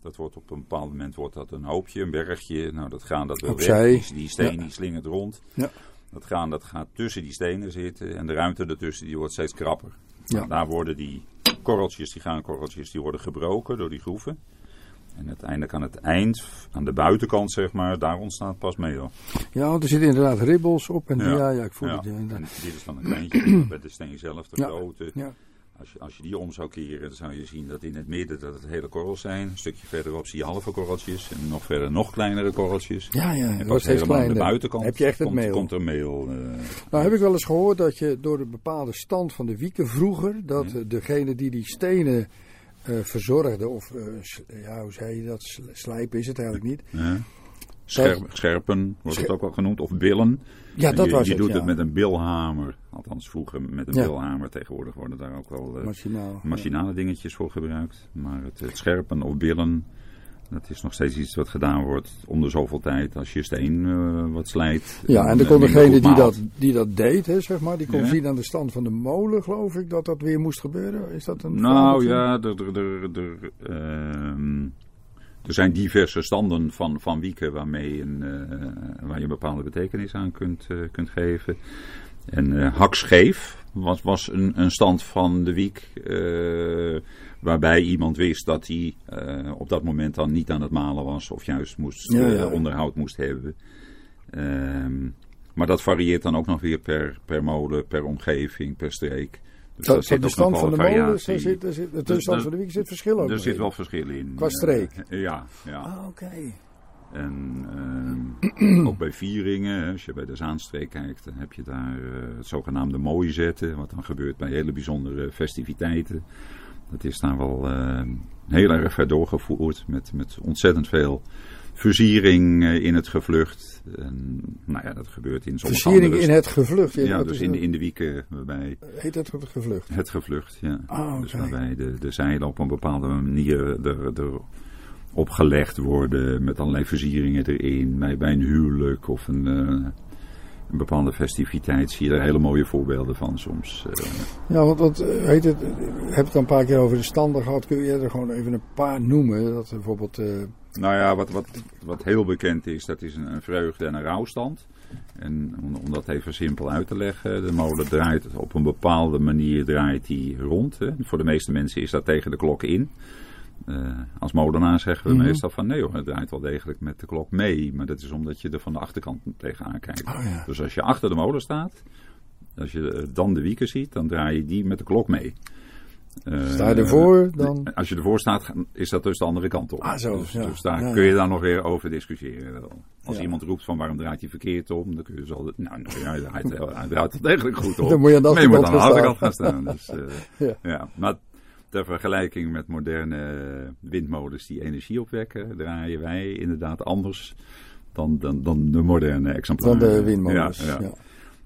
Speaker 7: Dat wordt op een bepaald moment wordt dat een hoopje, een bergje. Nou, dat graan dat wil weg. Die, die steen
Speaker 6: Ja.
Speaker 7: die slingert rond.
Speaker 6: Ja.
Speaker 7: Dat graan dat gaat tussen die stenen zitten. En de ruimte ertussen die wordt steeds krapper.
Speaker 6: Ja.
Speaker 7: Nou, daar worden die korreltjes, die graankorreltjes, die worden gebroken door die groeven. En uiteindelijk aan het eind, aan de buitenkant zeg maar, daar ontstaat pas meel.
Speaker 6: ja want er zitten inderdaad ribbels op. En ja, ja, ik voel
Speaker 7: Ja.
Speaker 6: het. Ja,
Speaker 7: En dit is dan een kleintje, bij de steen zelf de
Speaker 6: Ja.
Speaker 7: grote.
Speaker 6: Ja.
Speaker 7: Als je, als je die om zou keren, dan zou je zien dat in het midden dat het hele korrels zijn. Een stukje verderop zie je halve korreltjes. En nog verder nog kleinere korreltjes.
Speaker 6: Ja, ja,
Speaker 7: En pas helemaal aan de buitenkant
Speaker 6: Heb je echt het
Speaker 7: komt,
Speaker 6: meel?
Speaker 7: komt er meel. eh,
Speaker 6: Nou heb ik wel eens gehoord dat je door de bepaalde stand van de wieken vroeger, dat
Speaker 7: Ja.
Speaker 6: degene die die stenen eh, verzorgde, of eh, ja, hoe zei je dat, Sl- slijpen is het eigenlijk niet.
Speaker 7: hè. Scherp, scherpen wordt het ook wel genoemd. Of billen.
Speaker 6: Ja,
Speaker 7: En
Speaker 6: dat
Speaker 7: je,
Speaker 6: was
Speaker 7: je
Speaker 6: het,
Speaker 7: doet
Speaker 6: ja.
Speaker 7: het met een bilhamer. Althans vroeger met een
Speaker 6: Ja.
Speaker 7: bilhamer. Tegenwoordig worden daar ook wel eh,
Speaker 6: Machinaal.
Speaker 7: machinale dingetjes voor gebruikt. Maar het, het scherpen of billen, dat is nog steeds iets wat gedaan wordt om de zoveel tijd. Als je steen eh, wat slijt.
Speaker 6: Ja, en
Speaker 7: eh,
Speaker 6: dan kon degene die dat, die dat deed, hè, zeg maar, die kon zien aan de stand van de molen, geloof ik, dat dat weer moest gebeuren. Is dat een
Speaker 7: Nou ja, er, er, zijn diverse standen van, van wieken waarmee een, eh, waar je een bepaalde betekenis aan kunt, eh, kunt geven. En eh hakscheef was, was een, een stand van de wiek waarbij iemand wist dat hij op dat moment dan niet aan het malen was of juist moest,
Speaker 6: Ja, ja.
Speaker 7: onderhoud moest hebben. Ehm, maar dat varieert dan ook nog weer per, per molen, per omgeving, per streek. Dus
Speaker 6: Dat, stand
Speaker 7: wel
Speaker 6: van de molen, zit, zit, de
Speaker 7: Dus
Speaker 6: stand
Speaker 7: er-
Speaker 6: van de wiek zit verschil ook
Speaker 7: Er zit wel verschil in.
Speaker 6: Qua streek?
Speaker 7: Eh, ja, ja.
Speaker 6: Ah, oké.
Speaker 7: En ehm, ook bij vieringen, als je bij de Zaanstreek kijkt, dan heb je daar eh, het zogenaamde mooi zetten. Wat dan gebeurt bij hele bijzondere festiviteiten. Dat is daar wel eh, heel erg ver doorgevoerd met, met ontzettend veel versiering eh, in het gevlucht. En, nou ja, dat gebeurt in sommige
Speaker 6: Versiering in het gevlucht.
Speaker 7: Ja,
Speaker 6: wat
Speaker 7: dus in de, in de wieken waarbij
Speaker 6: Heet dat het gevlucht?
Speaker 7: het gevlucht, ja.
Speaker 6: Ah,
Speaker 7: Dus waarbij de, de zeilen op een bepaalde manier er, er opgelegd worden met allerlei versieringen erin. Bij, bij een huwelijk of een, eh, een bepaalde festiviteit zie je daar hele mooie voorbeelden van soms. eh.
Speaker 6: Ja, want wat heet het? Ik heb het een paar keer over de standen gehad. Kun je er gewoon even een paar noemen? Dat bijvoorbeeld.
Speaker 7: Nou ja, wat, wat, wat heel bekend is, dat is een, een vreugde- en een rouwstand. En om, om dat even simpel uit te leggen, de molen draait op een bepaalde manier draait die rond. Hè. Voor de meeste mensen is dat tegen de klok in. Eh, als molenaar zeggen we
Speaker 6: Mhm.
Speaker 7: meestal van nee hoor, het draait wel degelijk met de klok mee. Maar dat is omdat je er van de achterkant tegenaan kijkt.
Speaker 6: Oh ja.
Speaker 7: Dus als je achter de molen staat, als je dan de wieken ziet, dan draai je die met de klok mee. Eh,
Speaker 6: Sta je ervoor, dan-
Speaker 7: Als je ervoor staat, is dat dus de andere kant op.
Speaker 6: Ah, zo,
Speaker 7: dus,
Speaker 6: ja.
Speaker 7: dus daar
Speaker 6: Ja,
Speaker 7: kun je dan nog weer over discussiëren. Als iemand roept van waarom draait hij verkeerd om, dan kun je zo nou, nou ja, hij draait, het degelijk goed om.
Speaker 6: Dan moet je aan de
Speaker 7: je moet aan de
Speaker 6: gaan staan.
Speaker 7: Dus, eh,
Speaker 6: Ja.
Speaker 7: Maar ter vergelijking met moderne windmolens die energie opwekken, draaien wij inderdaad anders dan, dan, dan de moderne exemplaren.
Speaker 6: dan de windmolens.
Speaker 7: Ja.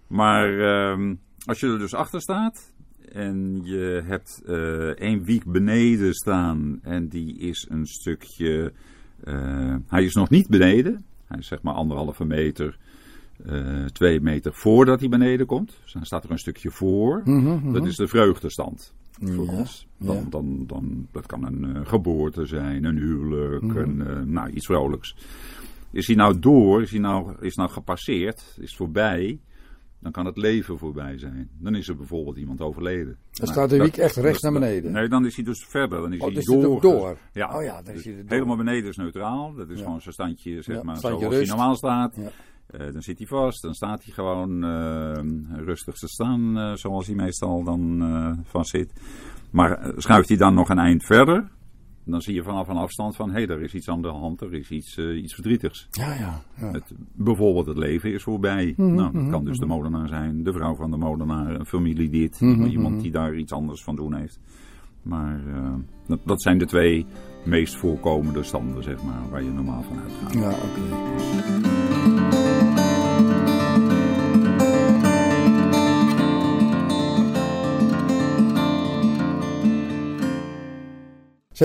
Speaker 7: Maar ehm, als je er dus achter staat en je hebt eh één wiek beneden staan en die is een stukje. eh, hij is nog niet beneden, hij is zeg maar anderhalve meter eh, twee meter voordat hij beneden komt. Dus dan staat er een stukje voor. Dat is de vreugdestand voor
Speaker 6: Mhm, Ja,
Speaker 7: ons. Dan,
Speaker 6: ja.
Speaker 7: dan, dan, dat kan een geboorte zijn, een huwelijk,
Speaker 6: Mhm.
Speaker 7: een, nou, iets vrolijks. Is hij nou door, is hij nou, is nou gepasseerd, is het voorbij, dan kan het leven voorbij zijn. Dan is er bijvoorbeeld iemand overleden.
Speaker 6: Dan
Speaker 7: Nou,
Speaker 6: staat de wiek echt rechts naar beneden.
Speaker 7: Nee, dan is hij dus verder. Dan is
Speaker 6: Oh,
Speaker 7: hij
Speaker 6: dus
Speaker 7: door.
Speaker 6: door.
Speaker 7: Ja,
Speaker 6: Oh ja, dan is hij door.
Speaker 7: helemaal beneden is neutraal. Dat is
Speaker 6: Ja.
Speaker 7: gewoon zijn standje, zeg
Speaker 6: Ja,
Speaker 7: maar,
Speaker 6: standje
Speaker 7: zoals
Speaker 6: rust.
Speaker 7: hij normaal staat.
Speaker 6: Ja.
Speaker 7: Eh, dan zit hij vast, dan staat hij gewoon eh, rustig te staan, eh, zoals hij meestal dan vast zit. Maar schuift hij dan nog een eind verder, dan zie je vanaf een afstand van, hé, hey, er is iets aan de hand, er is iets, eh, iets verdrietigs.
Speaker 6: Ja, ja. ja.
Speaker 7: Het, bijvoorbeeld het leven is voorbij.
Speaker 6: Mhm,
Speaker 7: nou, dat
Speaker 6: mhm,
Speaker 7: kan dus de molenaar zijn, de vrouw van de molenaar, een familie dit,
Speaker 6: Mhm,
Speaker 7: iemand
Speaker 6: mhm.
Speaker 7: die daar iets anders van doen heeft. Maar eh, dat, dat zijn de twee meest voorkomende standen, zeg maar, waar je normaal van uitgaat.
Speaker 6: Ja, oké.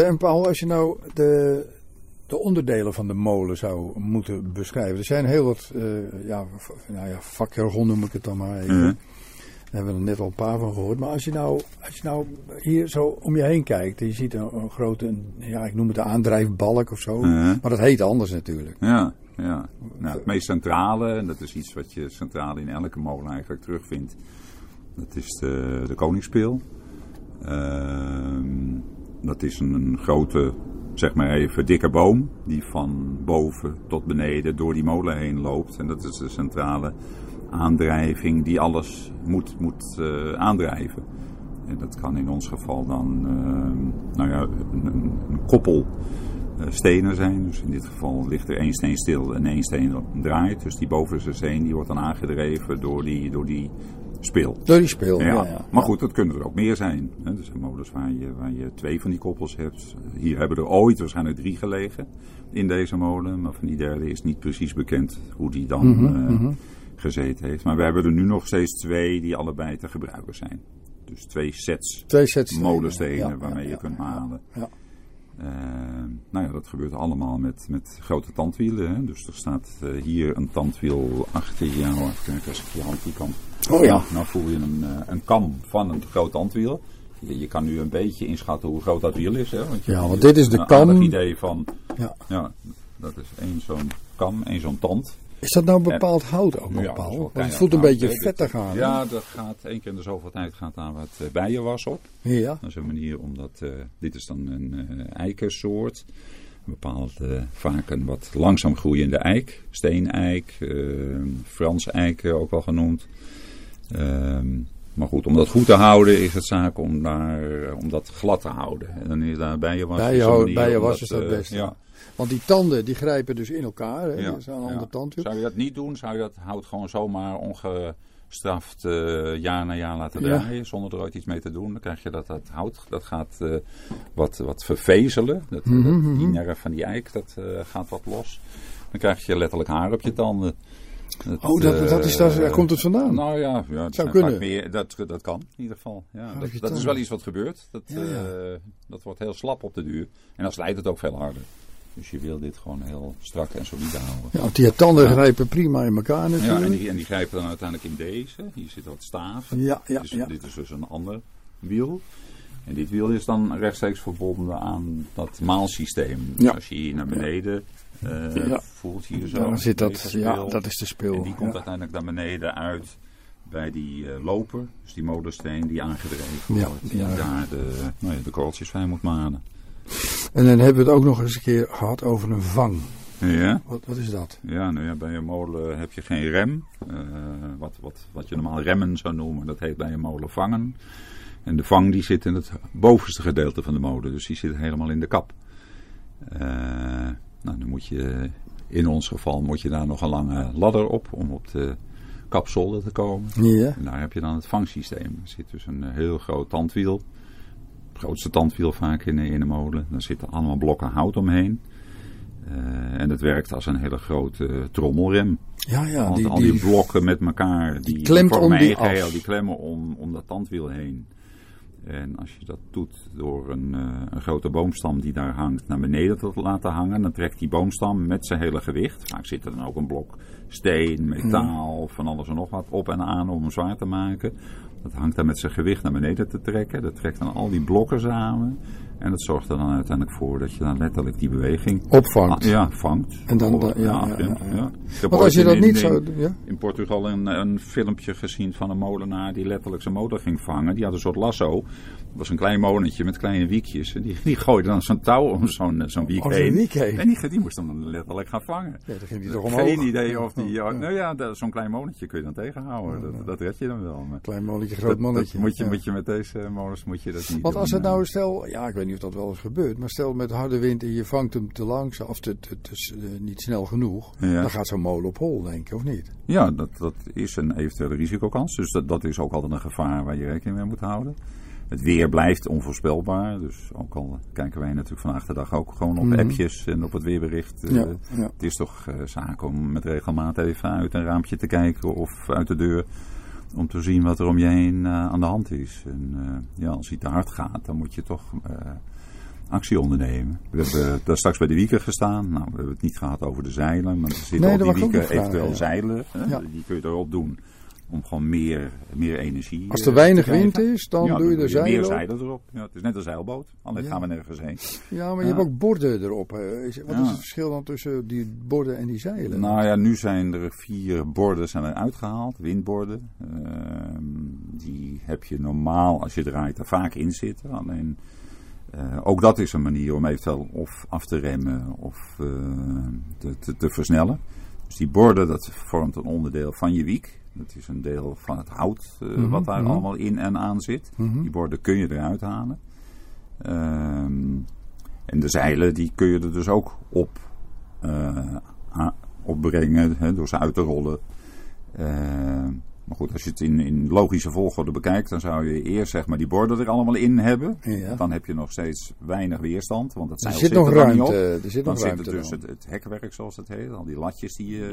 Speaker 6: En Paul, als je nou de, de onderdelen van de molen zou moeten beschrijven. Er zijn heel wat, eh, ja, nou ja, vakjargon noem ik het dan maar even.
Speaker 7: Mhm.
Speaker 6: Daar hebben we er net al een paar van gehoord. Maar als je nou, als je nou hier zo om je heen kijkt. En je ziet een, een grote, een- ja, ik noem het de aandrijfbalk of zo.
Speaker 7: Mhm.
Speaker 6: Maar dat heet anders natuurlijk.
Speaker 7: Ja, ja. Nou, het meest centrale, en dat is iets wat je centraal in elke molen eigenlijk terugvindt, dat is de, de koningsspeel. Ehm, dat is een, grote, zeg maar even, dikke boom die van boven tot beneden door die molen heen loopt. En dat is de centrale aandrijving die alles moet, moet eh, aandrijven. En dat kan in ons geval dan ehm, nou ja, een, een, een koppel eh, stenen zijn. Dus in dit geval ligt er één steen stil en één steen draait. Dus die bovenste steen die wordt dan aangedreven door die, door die spil.
Speaker 6: Door die speel, ja.
Speaker 7: Ja,
Speaker 6: ja,
Speaker 7: maar goed, dat kunnen er ook meer zijn. hè. Er zijn molens waar je, waar je twee van die koppels hebt. Hier hebben er ooit waarschijnlijk drie gelegen in deze molen. Maar van die derde is niet precies bekend hoe die dan eh, gezeten heeft. Maar we hebben er nu nog steeds twee die allebei te gebruiken zijn. Dus twee sets
Speaker 6: Twee sets stenen,
Speaker 7: molenstenen waarmee je kunt
Speaker 6: ja,
Speaker 7: malen.
Speaker 6: ja.
Speaker 7: Eh, nou ja, dat gebeurt allemaal met, met grote tandwielen. Hè. Dus er staat eh, hier een tandwiel achter jou. Even kijken als ik je hand die kant.
Speaker 6: Oh ja.
Speaker 7: Nou, voel je een, eh, een kam van een groot tandwiel. Je, je kan nu een beetje inschatten hoe groot dat wiel is. Hè? Want je
Speaker 6: Ja, want dit is de kam.
Speaker 7: aardig idee van,
Speaker 6: Ja.
Speaker 7: ja, dat is één zo'n kam, één zo'n tand.
Speaker 6: Is dat nou bepaald hout ook
Speaker 7: Ja, dat
Speaker 6: Want het voelt een
Speaker 7: hout,
Speaker 6: beetje vettig aan.
Speaker 7: Ja, er gaat één keer in de zoveel tijd gaat daar wat eh, bijenwas op.
Speaker 6: Ja.
Speaker 7: Dat is een manier omdat eh, dit is dan een eh eikensoort. Een bepaald, vaak een wat langzaam groeiende eik. Steeneik, eh Frans eiken ook wel genoemd. Ehm, maar goed, om dat goed te houden is het zaak om, daar, om dat glad te houden. En dan is daar bijenwas. om
Speaker 6: bijenwas
Speaker 7: dat,
Speaker 6: is dat beste.
Speaker 7: Ja,
Speaker 6: Want die tanden die grijpen dus in elkaar. Hè?
Speaker 7: ja,
Speaker 6: Dat is andere tandwiel.
Speaker 7: Zou je dat niet doen, zou je dat hout gewoon zomaar ongestraft eh, jaar na jaar laten
Speaker 6: Ja.
Speaker 7: draaien, zonder er ooit iets mee te doen. Dan krijg je dat dat hout, dat gaat eh, wat, wat vervezelen. Dat, nerf van die eik, dat eh, gaat wat los. Dan krijg je letterlijk haar op je tanden. Dat,
Speaker 6: Oh, dat, dat is daar, komt het vandaan.
Speaker 7: nou ja, ja het
Speaker 6: Zou kunnen.
Speaker 7: Meer, dat, dat kan in ieder geval. Ja, dat, is wel iets wat gebeurt. Dat,
Speaker 6: Ja,
Speaker 7: dat wordt heel slap op de duur. En dan slijt het ook veel harder. Dus je wil dit gewoon heel strak en solide houden.
Speaker 6: ja, want die tanden grijpen prima in elkaar
Speaker 7: Ja,
Speaker 6: natuurlijk.
Speaker 7: en die, en die grijpen dan uiteindelijk in deze. Hier zitten wat staven.
Speaker 6: Ja, ja,
Speaker 7: dus,
Speaker 6: ja.
Speaker 7: Dit is dus een ander wiel. En dit wiel is dan rechtstreeks verbonden aan dat maalsysteem. Dus
Speaker 6: Ja.
Speaker 7: als je hier naar beneden eh,
Speaker 6: Ja.
Speaker 7: voelt, hier zo.
Speaker 6: Dan zit dat, ja, dat is de speel.
Speaker 7: En die komt
Speaker 6: ja.
Speaker 7: uiteindelijk naar beneden uit bij die eh, loper. Dus die molensteen die aangedreven
Speaker 6: Ja,
Speaker 7: wordt. Die
Speaker 6: ja.
Speaker 7: daar de, nou ja, de korreltjes van moet malen.
Speaker 6: En dan hebben we het ook nog eens een keer gehad over een vang.
Speaker 7: Ja.
Speaker 6: Wat, wat is dat?
Speaker 7: Ja, nou ja, bij een molen heb je geen rem. Eh, wat, wat, wat je normaal remmen zou noemen, dat heet bij een molen vangen. En de vang die zit in het bovenste gedeelte van de molen, dus die zit helemaal in de kap. Eh, nou, dan moet je, in ons geval moet je daar nog een lange ladder op om op de kapzolder te komen.
Speaker 6: Ja.
Speaker 7: En daar heb je dan het vangsysteem. Er zit dus een heel groot tandwiel. Het grootste tandwiel vaak in, de- in de molen. Daar zitten allemaal blokken hout omheen. Eh, en het werkt als een hele grote trommelrem.
Speaker 6: Ja, ja.
Speaker 7: al,
Speaker 6: Die,
Speaker 7: al die
Speaker 6: die,
Speaker 7: blokken met elkaar, die,
Speaker 6: klemt
Speaker 7: vormen
Speaker 6: om die
Speaker 7: geheel, die klemmen om, om dat tandwiel heen. En als je dat doet door een, eh, een grote boomstam die daar hangt naar beneden te laten hangen, dan trekt die boomstam met zijn hele gewicht. Vaak zit er dan ook een blok steen, metaal, van alles en nog wat op en aan om hem zwaar te maken. Dat hangt dan met zijn gewicht naar beneden te trekken. Dat trekt dan al die blokken samen. En dat zorgt er dan uiteindelijk voor dat je dan letterlijk die beweging
Speaker 6: Opvangt.
Speaker 7: Ah, ja, vangt.
Speaker 6: En dan- ja, ja, ja, Want als je dat
Speaker 7: in-
Speaker 6: niet zou ja?
Speaker 7: in Portugal een, een filmpje gezien van een molenaar die letterlijk zijn motor ging vangen. Die had een soort lasso. Was een klein molentje met kleine wiekjes. En die, die gooide dan zo'n touw om zo'n zo'n wiek
Speaker 6: zo'n
Speaker 7: heen.
Speaker 6: wiek heen.
Speaker 7: En die, die moest hem dan letterlijk gaan vangen.
Speaker 6: Ja, dan ging die toch omhoog.
Speaker 7: Geen idee of die...
Speaker 6: Ja.
Speaker 7: Nou ja, zo'n klein molentje kun je dan tegenhouden. Dat, dat red je dan wel. Maar
Speaker 6: Klein
Speaker 7: dat-
Speaker 6: groot mannetje.
Speaker 7: moet, je, moet je met deze molens moet je dat niet
Speaker 6: Want
Speaker 7: doen.
Speaker 6: als het
Speaker 7: eh.
Speaker 6: nou stel, ja, ik weet niet of dat wel eens gebeurt, maar stel met harde wind en je vangt hem te langzaam of te, te, te- eh, niet snel genoeg, dan gaat zo'n molen op hol, denk ik, of niet?
Speaker 7: Ja, dat, dat is een eventuele risicokans. Dus dat, dat is ook altijd een gevaar waar je rekening mee moet houden. Het weer blijft onvoorspelbaar. Dus ook al kijken wij natuurlijk vandaag de dag ook gewoon op
Speaker 6: Mhm.
Speaker 7: appjes en op het weerbericht. eh,
Speaker 6: Ja, ja.
Speaker 7: Het is toch eh, zaak om met regelmaat even uit een raampje te kijken of uit de deur. Om te zien wat er om je heen eh, aan de hand is. En ja, als hij te hard gaat, dan moet je toch actie ondernemen. We hebben daar straks bij de wieken gestaan. Nou, we hebben het niet gehad over de zeilen. Maar er zitten
Speaker 6: Nee, dat
Speaker 7: die wieken eventueel
Speaker 6: ja.
Speaker 7: zeilen. Hè?
Speaker 6: Ja.
Speaker 7: Die kun je erop doen. Om gewoon meer, meer energie
Speaker 6: Als
Speaker 7: eh,
Speaker 6: er weinig
Speaker 7: te krijgen.
Speaker 6: wind is, dan
Speaker 7: Ja,
Speaker 6: doe je er zeilen
Speaker 7: meer
Speaker 6: op.
Speaker 7: zeilen erop. Ja, het is net een zeilboot. Alleen
Speaker 6: Ja.
Speaker 7: gaan we nergens heen.
Speaker 6: Ja, maar je hebt ook borden erop. Wat is het verschil dan tussen die borden en die zeilen?
Speaker 7: Nou ja, nu zijn er vier borden zijn er uitgehaald, windborden. Ehm, die heb je normaal, als je draait, er vaak in zitten. Alleen, eh, ook dat is een manier om eventueel of af te remmen of eh, te, te, te versnellen. Dus die borden, dat vormt een onderdeel van je wiek. Dat is een deel van het hout eh,
Speaker 6: Mhm,
Speaker 7: wat daar
Speaker 6: mhm.
Speaker 7: allemaal in en aan zit.
Speaker 6: Mhm.
Speaker 7: Die borden kun je eruit halen. Ehm, en de zeilen, die kun je er dus ook op eh, opbrengen hè, door ze uit te rollen. Maar goed, als je het in, in logische volgorde bekijkt, dan zou je eerst zeg maar die borden er allemaal in hebben.
Speaker 6: Ja.
Speaker 7: Dan heb je nog steeds weinig weerstand, want het
Speaker 6: Er
Speaker 7: zeil
Speaker 6: zit nog
Speaker 7: er niet op.
Speaker 6: ruimte. Er zit
Speaker 7: Dan
Speaker 6: nog
Speaker 7: zit
Speaker 6: ruimte
Speaker 7: er dus het, het hekwerk, zoals het heet, al die latjes die je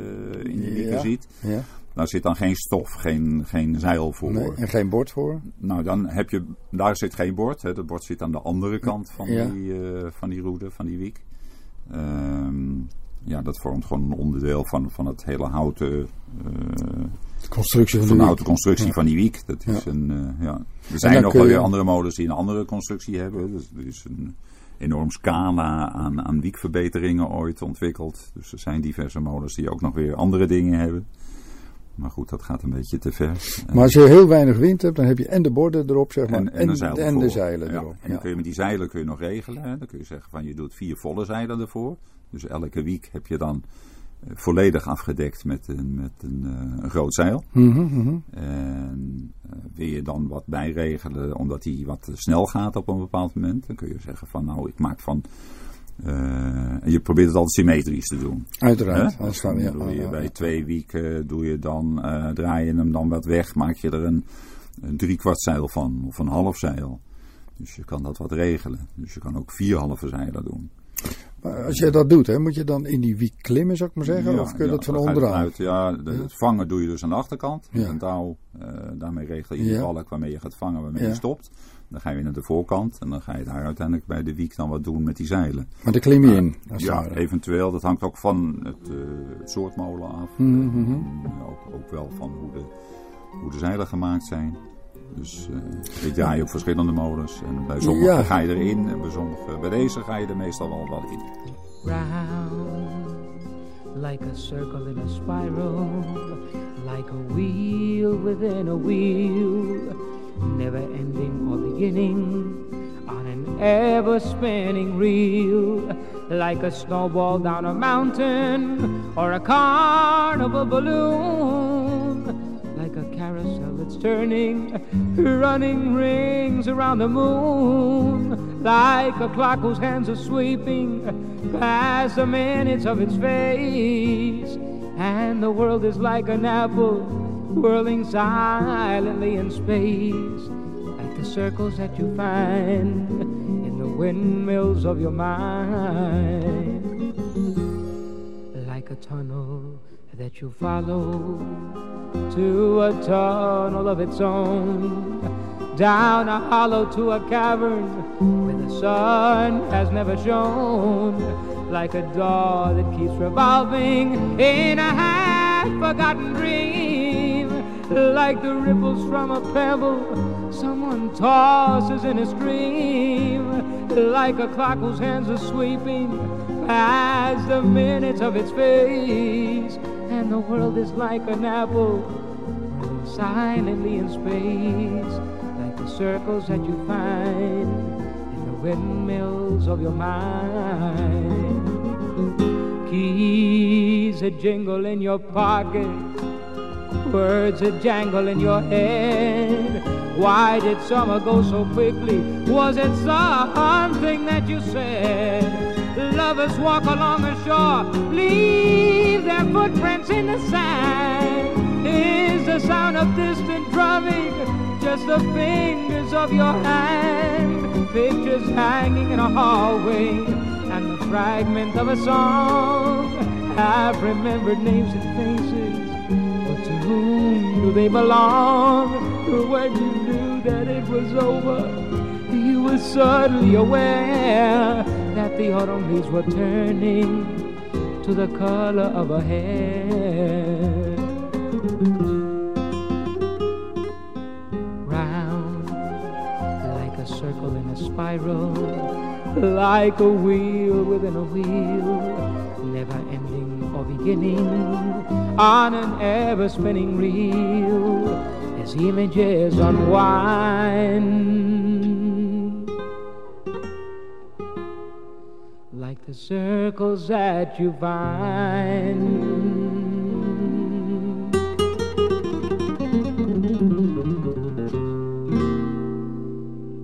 Speaker 7: eh, in die
Speaker 6: Ja.
Speaker 7: wieken ziet.
Speaker 6: Ja.
Speaker 7: Daar zit dan geen stof, geen, geen zeil voor.
Speaker 6: Nee, en geen bord voor?
Speaker 7: Nou, dan heb je, daar zit geen bord. Hè. Het bord zit aan de andere kant van,
Speaker 6: Ja.
Speaker 7: die, eh, van die roede, van die wiek. Ehm, ja, dat vormt gewoon een onderdeel van, van het hele houten, eh,
Speaker 6: De constructie van,
Speaker 7: van
Speaker 6: de wiek.
Speaker 7: constructie
Speaker 6: Ja.
Speaker 7: van die wiek. Dat is
Speaker 6: Ja.
Speaker 7: een, eh, ja. Er zijn nog wel weer andere modus die een andere constructie hebben. Dus er is een enorm scala aan, aan wiekverbeteringen ooit ontwikkeld. Dus er zijn diverse modus die ook nog weer andere dingen hebben. Maar goed, dat gaat een beetje te ver.
Speaker 6: Maar als je heel weinig wind hebt, dan heb je en de borden erop, zeg maar,
Speaker 7: En, en,
Speaker 6: en de zeilen
Speaker 7: Ja,
Speaker 6: erop.
Speaker 7: En dan kun je met die zeilen kun je nog regelen. Hè. Dan kun je zeggen van je doet vier volle zeilen ervoor. Dus elke week heb je dan volledig afgedekt met een, met een, eh, een groot zeil.
Speaker 6: Mhm, mhm.
Speaker 7: En eh, wil je dan wat bijregelen omdat die wat snel gaat op een bepaald moment. Dan kun je zeggen van nou ik maak van... eh, en je probeert het altijd symmetrisch te doen.
Speaker 6: Uiteraard.
Speaker 7: Hè?
Speaker 6: Dan staan,
Speaker 7: Dan
Speaker 6: ja,
Speaker 7: doe je bij twee weken doe je dan, draai je hem dan wat weg, maak je er een, een driekwart zeil van of een half zeil. Dus je kan dat wat regelen. Dus je kan ook vier halve zeilen doen.
Speaker 6: Maar als je dat doet, hè, moet je dan in die wiek klimmen, zou ik maar zeggen?
Speaker 7: Ja,
Speaker 6: of kun je
Speaker 7: ja,
Speaker 6: dat van onderaan?
Speaker 7: eruit. Ja, de- het vangen doe je dus aan de achterkant.
Speaker 6: Ja.
Speaker 7: een touw. eh, daarmee regel je de balk waarmee je gaat vangen, waarmee je stopt. Dan ga je weer naar de voorkant. En dan ga je daar uiteindelijk bij de wiek dan wat doen met die zeilen.
Speaker 6: Maar daar klim je in.
Speaker 7: Ja, eventueel. Dat hangt ook van het, eh, het soort molen af.
Speaker 6: Mhm, mhm.
Speaker 7: En ook, ook wel van hoe de, hoe de zeilen gemaakt zijn. Dus eh ik draai op verschillende molens. En bij sommige
Speaker 6: Ja.
Speaker 7: ga je erin. En bij, sommige, bij deze ga je er meestal wel, wel in.
Speaker 8: round like a circle in a spiral, like a wheel within a wheel, never ending or beginning on an ever spinning reel, like a snowball down a mountain or a carnival balloon turning, running rings around the moon, like a clock whose hands are sweeping past the minutes of its face, and the world is like an apple whirling silently in space, like the circles that you find in the windmills of your mind, like a tunnel that you follow to a tunnel of its own, down a hollow to a cavern where the sun has never shone, like a door that keeps revolving in a half forgotten dream, like the ripples from a pebble someone tosses in a stream, like a clock whose hands are sweeping past the minutes of its face, and the world is like an apple silently in space, like the circles that you find in the windmills of your mind. Keys that jingle in your pocket, words that jangle in your head. Why did summer go so quickly? Was it something that you said? Lovers walk along the shore, leave their footprints in the sand. Is the sound of distant drumming just the fingers of your hand? Pictures hanging in a hallway, and the fragment of a song. I've remembered names and faces, but to whom do they belong? When you knew that it was over, you were suddenly aware that the autumn leaves were turning to the color of her hair. Round like a circle in a spiral, like a wheel within a wheel, never ending or beginning on an ever spinning reel as images unwind. The circles that you find.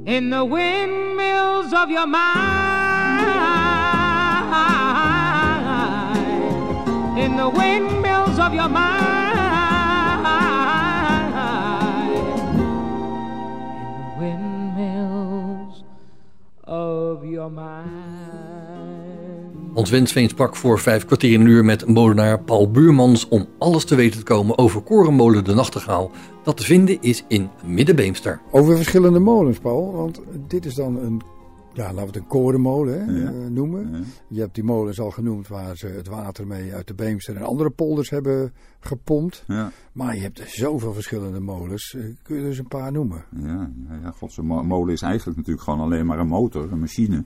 Speaker 8: In the windmills of your mind. In the windmills of your mind. In the windmills of your mind.
Speaker 2: Hans Wensveen sprak voor vijf kwartier in een uur met molenaar Paul Buurmans om alles te weten te komen over Korenmolen de Nachtegaal. Dat te vinden is in Middenbeemster.
Speaker 6: Over verschillende molens, Paul. Want dit is dan een, ja, laten we het een korenmolen hè,
Speaker 7: Ja.
Speaker 6: eh, noemen.
Speaker 7: Ja.
Speaker 6: Je hebt die molens al genoemd waar ze het water mee uit de Beemster en andere polders hebben gepompt.
Speaker 7: Ja,
Speaker 6: Maar je hebt er zoveel verschillende molens. Eh, Kun je er eens een paar noemen?
Speaker 7: ja, ja, ja god, zo'n mo- molen is eigenlijk natuurlijk gewoon alleen maar een motor, een machine,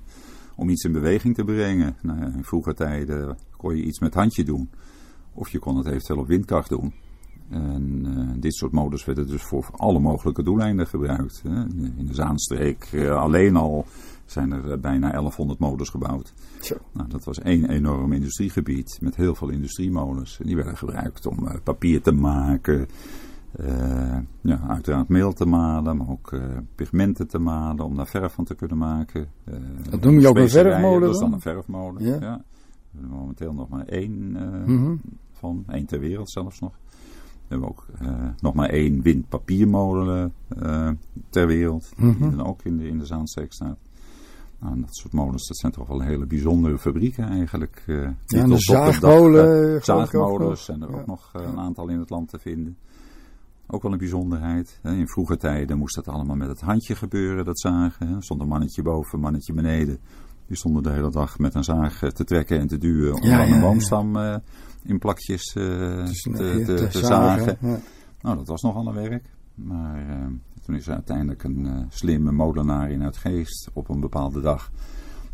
Speaker 7: om iets in beweging te brengen. Nou, in vroeger tijden kon je iets met handje doen, of je kon het eventueel op windkracht doen. En eh, dit soort molens werden dus voor alle mogelijke doeleinden gebruikt. Hè. In de Zaanstreek eh, alleen al zijn er eh, bijna 1100 molens gebouwd. Nou, dat was één enorm industriegebied met heel veel industriemolens. En die werden gebruikt om papier te maken, eh, ja, uiteraard meel te malen, maar ook eh, pigmenten te malen om daar verf van te kunnen maken. Eh,
Speaker 6: Dat noem je ook een verfmolen
Speaker 7: Dat is
Speaker 6: dan?
Speaker 7: een verfmolen,
Speaker 6: Ja.
Speaker 7: ja. We hebben momenteel nog maar één
Speaker 6: Mhm.
Speaker 7: van, één ter wereld zelfs nog. We hebben ook nog maar één windpapiermolen ter wereld,
Speaker 6: Mhm.
Speaker 7: die dan ook in de, in de Zaanstreek staat. Nou, dat soort molens, dat zijn toch wel hele bijzondere fabrieken eigenlijk.
Speaker 6: Ja, en de zaagmolen,
Speaker 7: zaagmolens zijn er ook nog een aantal in het land te vinden. Ook wel een bijzonderheid. In vroege tijden moest dat allemaal met het handje gebeuren, dat zagen. Er stond een mannetje boven, een mannetje beneden. Die stonden de hele dag met een zaag eh, te trekken en te duwen om
Speaker 6: Ja,
Speaker 7: dan
Speaker 6: ja,
Speaker 7: een boomstam eh, in plakjes eh, te, te,
Speaker 6: te
Speaker 7: te
Speaker 6: zagen.
Speaker 7: Nou, dat was nogal een werk. Maar toen is er uiteindelijk een slimme molenaar in Uitgeest op een bepaalde dag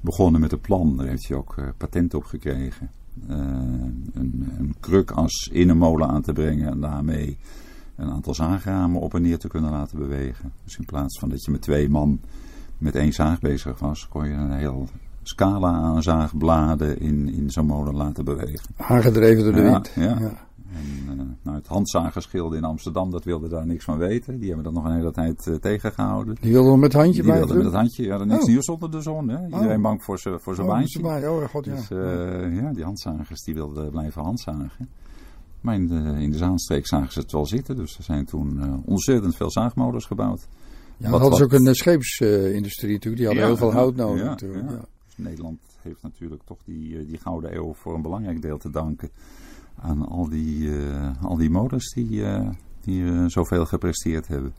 Speaker 7: begonnen met een plan. Daar heeft hij ook patent op gekregen. Een, een krukas in een molen aan te brengen en daarmee een aantal zaagramen op en neer te kunnen laten bewegen. Dus in plaats van dat je met twee man met één zaag bezig was, kon je een heel scala aan zaagbladen in, in zo'n molen laten bewegen.
Speaker 6: Aangedreven door de
Speaker 7: Ja,
Speaker 6: wind.
Speaker 7: ja. En, eh, nou, het handzagerschilde in Amsterdam, dat wilde daar niks van weten. Die hebben dat nog een hele tijd eh, tegengehouden.
Speaker 6: Die wilde nog met het handje
Speaker 7: Die
Speaker 6: blijven
Speaker 7: wilden met het handje, ja, niks
Speaker 6: Oh.
Speaker 7: nieuws onder de zon. Hè? Iedereen
Speaker 6: Oh.
Speaker 7: bang voor zijn voor
Speaker 6: Oh,
Speaker 7: baantje.
Speaker 6: baai. Oh, god, ja.
Speaker 7: Dus eh, ja, die handzagers die wilden blijven handzagen. Maar in de, in de Zaanstreek zagen ze het wel zitten. Dus er zijn toen eh, ontzettend veel zaagmolens gebouwd.
Speaker 6: Ja, dat
Speaker 7: wat-
Speaker 6: ook een eh, scheepsindustrie natuurlijk. Die hadden
Speaker 7: Ja,
Speaker 6: heel veel hout nodig
Speaker 7: ja,
Speaker 6: natuurlijk.
Speaker 7: ja. Dus Nederland heeft natuurlijk toch die, eh, die gouden eeuw voor een belangrijk deel te danken aan al die, eh, al die molens die, eh, die eh, zoveel gepresteerd hebben.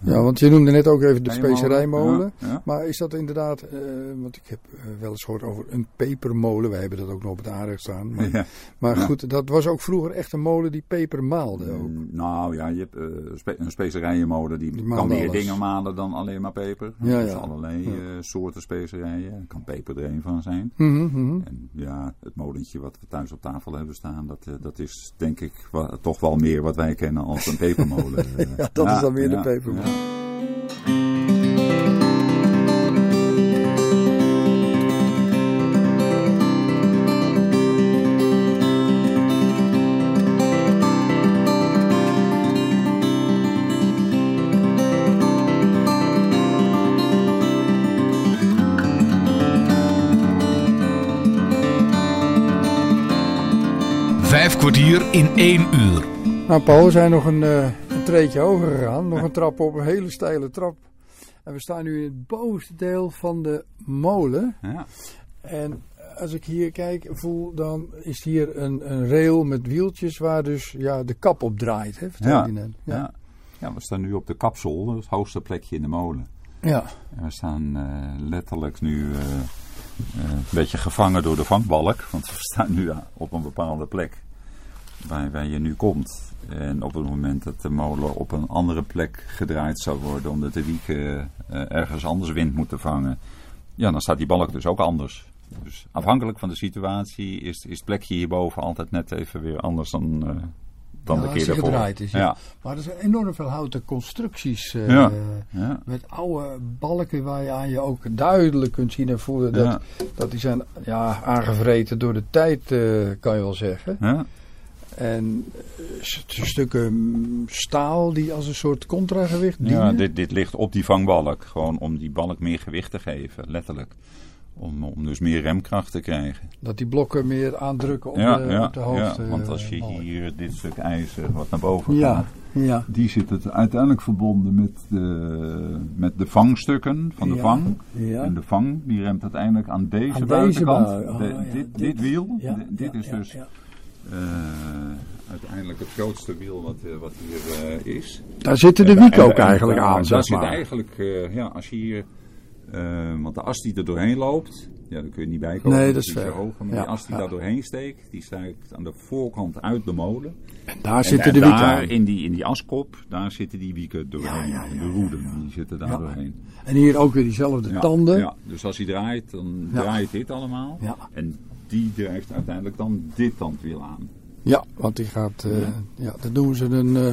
Speaker 6: Ja, want je noemde net ook even de
Speaker 7: Specerij
Speaker 6: specerijmolen.
Speaker 7: Ja, ja.
Speaker 6: Maar is dat inderdaad, eh, want ik heb eh, wel eens gehoord over een pepermolen. Wij hebben dat ook nog op het aardig staan. Maar,
Speaker 7: Ja.
Speaker 6: maar goed, dat was ook vroeger echt een molen die peper maalde ook.
Speaker 7: Mm, Nou ja, je hebt eh, spe- een specerijenmolen die,
Speaker 6: Die
Speaker 7: kan meer dingen malen dan alleen maar peper.
Speaker 6: Ja,
Speaker 7: Dus allerlei soorten specerijen. Er kan peper er een van zijn.
Speaker 6: Mhm, mhm.
Speaker 7: En ja, het molentje wat we thuis op tafel hebben staan, dat, dat is denk ik toch wel meer wat wij kennen als een pepermolen.
Speaker 6: Ja, dat is dan weer de
Speaker 7: ja.
Speaker 1: Vijf kwartier in één uur.
Speaker 6: Nou Paul, we zijn nog een, eh, een treetje hoger gegaan. Nog een trap op, een hele steile trap. En we staan nu in het bovenste deel van de molen.
Speaker 7: Ja.
Speaker 6: En als ik hier kijk, voel, dan is hier een, een rail met wieltjes waar dus ja, de kap op draait. Hè,
Speaker 7: Ja. Ja.
Speaker 6: Ja.
Speaker 7: Ja. we staan nu op de kapsel, het hoogste plekje in de molen.
Speaker 6: Ja.
Speaker 7: En we staan eh, letterlijk nu eh, eh, een beetje gevangen door de vangbalk. Want we staan nu op een bepaalde plek waar, waar je nu komt. En op het moment dat de molen op een andere plek gedraaid zou worden, omdat de wieken eh, ergens anders wind moeten vangen, ja, dan staat die balk dus ook anders. Dus afhankelijk van de situatie is, is het plekje hierboven altijd net even weer anders dan, eh, dan de keer daarvoor.
Speaker 6: gedraaid is, ja.
Speaker 7: ja.
Speaker 6: Maar er zijn enorm veel houten constructies. eh,
Speaker 7: Ja. Ja.
Speaker 6: Met oude balken waar je aan je ook duidelijk kunt zien en voelen dat, dat die zijn ja, aangevreten door de tijd, kan je wel zeggen.
Speaker 7: Ja.
Speaker 6: En eh, st- stukken mm, staal die als een soort contragewicht dienen.
Speaker 7: Ja, dit, dit ligt op die vangbalk. Gewoon om die balk meer gewicht te geven, letterlijk. Om, om dus meer remkracht te krijgen.
Speaker 6: Dat die blokken meer aandrukken op,
Speaker 7: ja,
Speaker 6: de,
Speaker 7: ja,
Speaker 6: op de hoofd.
Speaker 7: ja, want als je
Speaker 6: eh, balk.
Speaker 7: hier dit stuk ijzer wat naar boven gaat,
Speaker 6: ja.
Speaker 7: die zit het uiteindelijk verbonden met de, met de vangstukken van de
Speaker 6: Ja,
Speaker 7: vang.
Speaker 6: ja.
Speaker 7: En de vang die remt uiteindelijk aan deze
Speaker 6: Aan deze
Speaker 7: buitenkant.
Speaker 6: bui. Ah,
Speaker 7: De-
Speaker 6: ja,
Speaker 7: dit,
Speaker 6: dit.
Speaker 7: dit wiel, dit is dus uiteindelijk het grootste wiel wat, eh, wat hier eh, is.
Speaker 6: Daar zitten de
Speaker 7: En-
Speaker 6: wieken
Speaker 7: en-
Speaker 6: ook
Speaker 7: en-
Speaker 6: eigenlijk aan,
Speaker 7: Daar
Speaker 6: zeg
Speaker 7: zit
Speaker 6: maar.
Speaker 7: eigenlijk, eh, ja, als je hier, eh, want de as die er doorheen loopt, ja, daar kun je niet bij komen.
Speaker 6: Nee, dat is ver.
Speaker 7: hoog. Maar
Speaker 6: Ja,
Speaker 7: die as die
Speaker 6: ja.
Speaker 7: daar doorheen steekt, die steekt aan de voorkant uit de molen.
Speaker 6: En daar
Speaker 7: En-
Speaker 6: zitten
Speaker 7: en
Speaker 6: de wieken
Speaker 7: daar in die, in die askop, daar zitten die wieken doorheen.
Speaker 6: Ja,
Speaker 7: de roeden, die zitten daar doorheen.
Speaker 6: En hier ook weer diezelfde tanden.
Speaker 7: Ja, dus als hij draait, dan draait dit allemaal.
Speaker 6: Ja.
Speaker 7: En die drijft uiteindelijk dan dit tandwiel aan.
Speaker 6: Ja, want die gaat, eh, ja. dat noemen ze een, eh,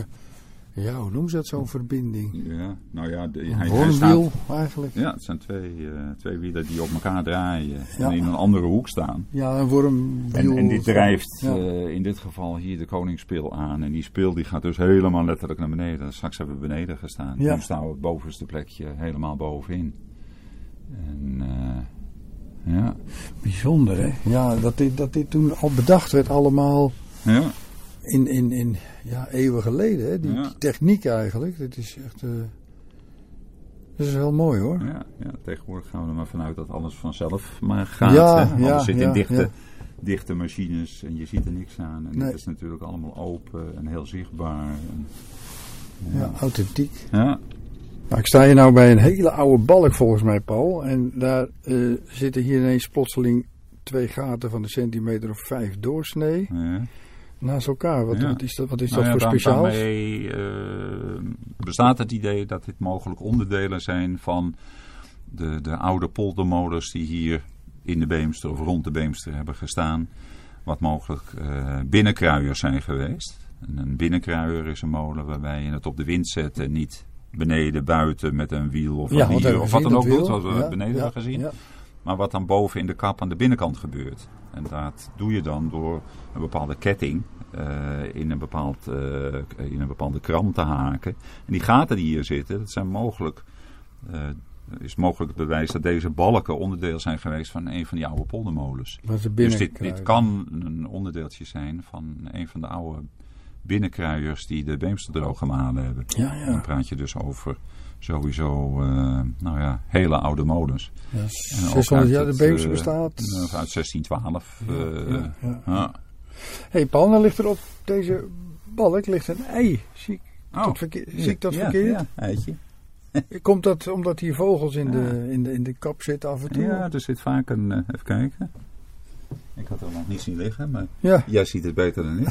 Speaker 6: ja, hoe noemen ze dat zo'n verbinding?
Speaker 7: Ja, nou ja, de,
Speaker 6: Een
Speaker 7: hij, staat,
Speaker 6: eigenlijk.
Speaker 7: Ja, het zijn twee, eh, twee wielen die op elkaar draaien
Speaker 6: Ja.
Speaker 7: en in een andere hoek staan.
Speaker 6: Ja, een wormwiel.
Speaker 7: En, en dit drijft
Speaker 6: Ja.
Speaker 7: eh, in dit geval hier de koningsspil aan. En die spil die gaat dus helemaal letterlijk naar beneden. Straks hebben we beneden gestaan.
Speaker 6: Ja.
Speaker 7: Nu staan we het bovenste plekje helemaal bovenin. En eh, ja.
Speaker 6: Bijzonder, hè? Ja, dat dit, dat dit toen al bedacht werd allemaal
Speaker 7: Ja,
Speaker 6: in, in, in ja, eeuwen geleden, hè? Die,
Speaker 7: Ja.
Speaker 6: die techniek eigenlijk. Dit is echt, eh dat is wel mooi, hoor.
Speaker 7: ja, ja, tegenwoordig gaan we er maar vanuit dat alles vanzelf maar gaat.
Speaker 6: Ja,
Speaker 7: hè. Alles
Speaker 6: ja,
Speaker 7: zit in dichte, dichte machines en je ziet er niks aan. En
Speaker 6: Nee.
Speaker 7: dit is natuurlijk allemaal open en heel zichtbaar. En,
Speaker 6: Ja, authentiek.
Speaker 7: ja,
Speaker 6: Nou, ik sta hier nou bij een hele oude balk volgens mij, Paul. En daar eh, zitten hier ineens plotseling twee gaten van een centimeter of vijf doorsnee
Speaker 7: ja.
Speaker 6: Naast elkaar. Wat,
Speaker 7: Ja.
Speaker 6: wat is dat, wat is
Speaker 7: Nou
Speaker 6: dat
Speaker 7: ja,
Speaker 6: voor speciaals?
Speaker 7: Daarmee eh, bestaat het idee dat dit mogelijk onderdelen zijn van de, de oude poldermolens die hier in de Beemster of rond de Beemster hebben gestaan. Wat mogelijk eh, binnenkruiers zijn geweest. En een binnenkruier is een molen waarbij je het op de wind zet en niet beneden, buiten met een wiel of een
Speaker 6: Ja,
Speaker 7: of wat dan ook wat we beneden
Speaker 6: ja,
Speaker 7: hebben gezien. Maar wat dan boven in de kap aan de binnenkant gebeurt. En dat doe je dan door een bepaalde ketting eh, in, een bepaald, eh, in een bepaalde kram te haken. En die gaten die hier zitten, dat zijn mogelijk, eh, is mogelijk het bewijs dat deze balken onderdeel zijn geweest van een van die oude poldermolens. Dus dit, dit kan een onderdeeltje zijn van een van de oude binnenkruiers die de Beemsterdroog gemalen hebben.
Speaker 6: Ja, ja.
Speaker 7: Dan praat je dus over sowieso eh, nou ja, hele oude molens.
Speaker 6: Ja,
Speaker 7: En ook
Speaker 6: 600
Speaker 7: uit
Speaker 6: jaar de
Speaker 7: het,
Speaker 6: Beemster
Speaker 7: eh,
Speaker 6: bestaat.
Speaker 7: eh, Uit 1612. eh,
Speaker 6: ja, ja.
Speaker 7: ja.
Speaker 6: hey Paul, dan ligt er op deze balk ligt een ei. Zie ik
Speaker 7: Oh.
Speaker 6: Dat verkeer- zie ik dat
Speaker 7: Ja,
Speaker 6: verkeerd?
Speaker 7: Ja, eitje.
Speaker 6: Komt dat omdat hier vogels in, de, in, de, in de kap zitten af en toe?
Speaker 7: Ja, er zit vaak een... even kijken. Ik had er nog niet zien liggen, maar
Speaker 6: Ja,
Speaker 7: jij ziet het beter dan ik.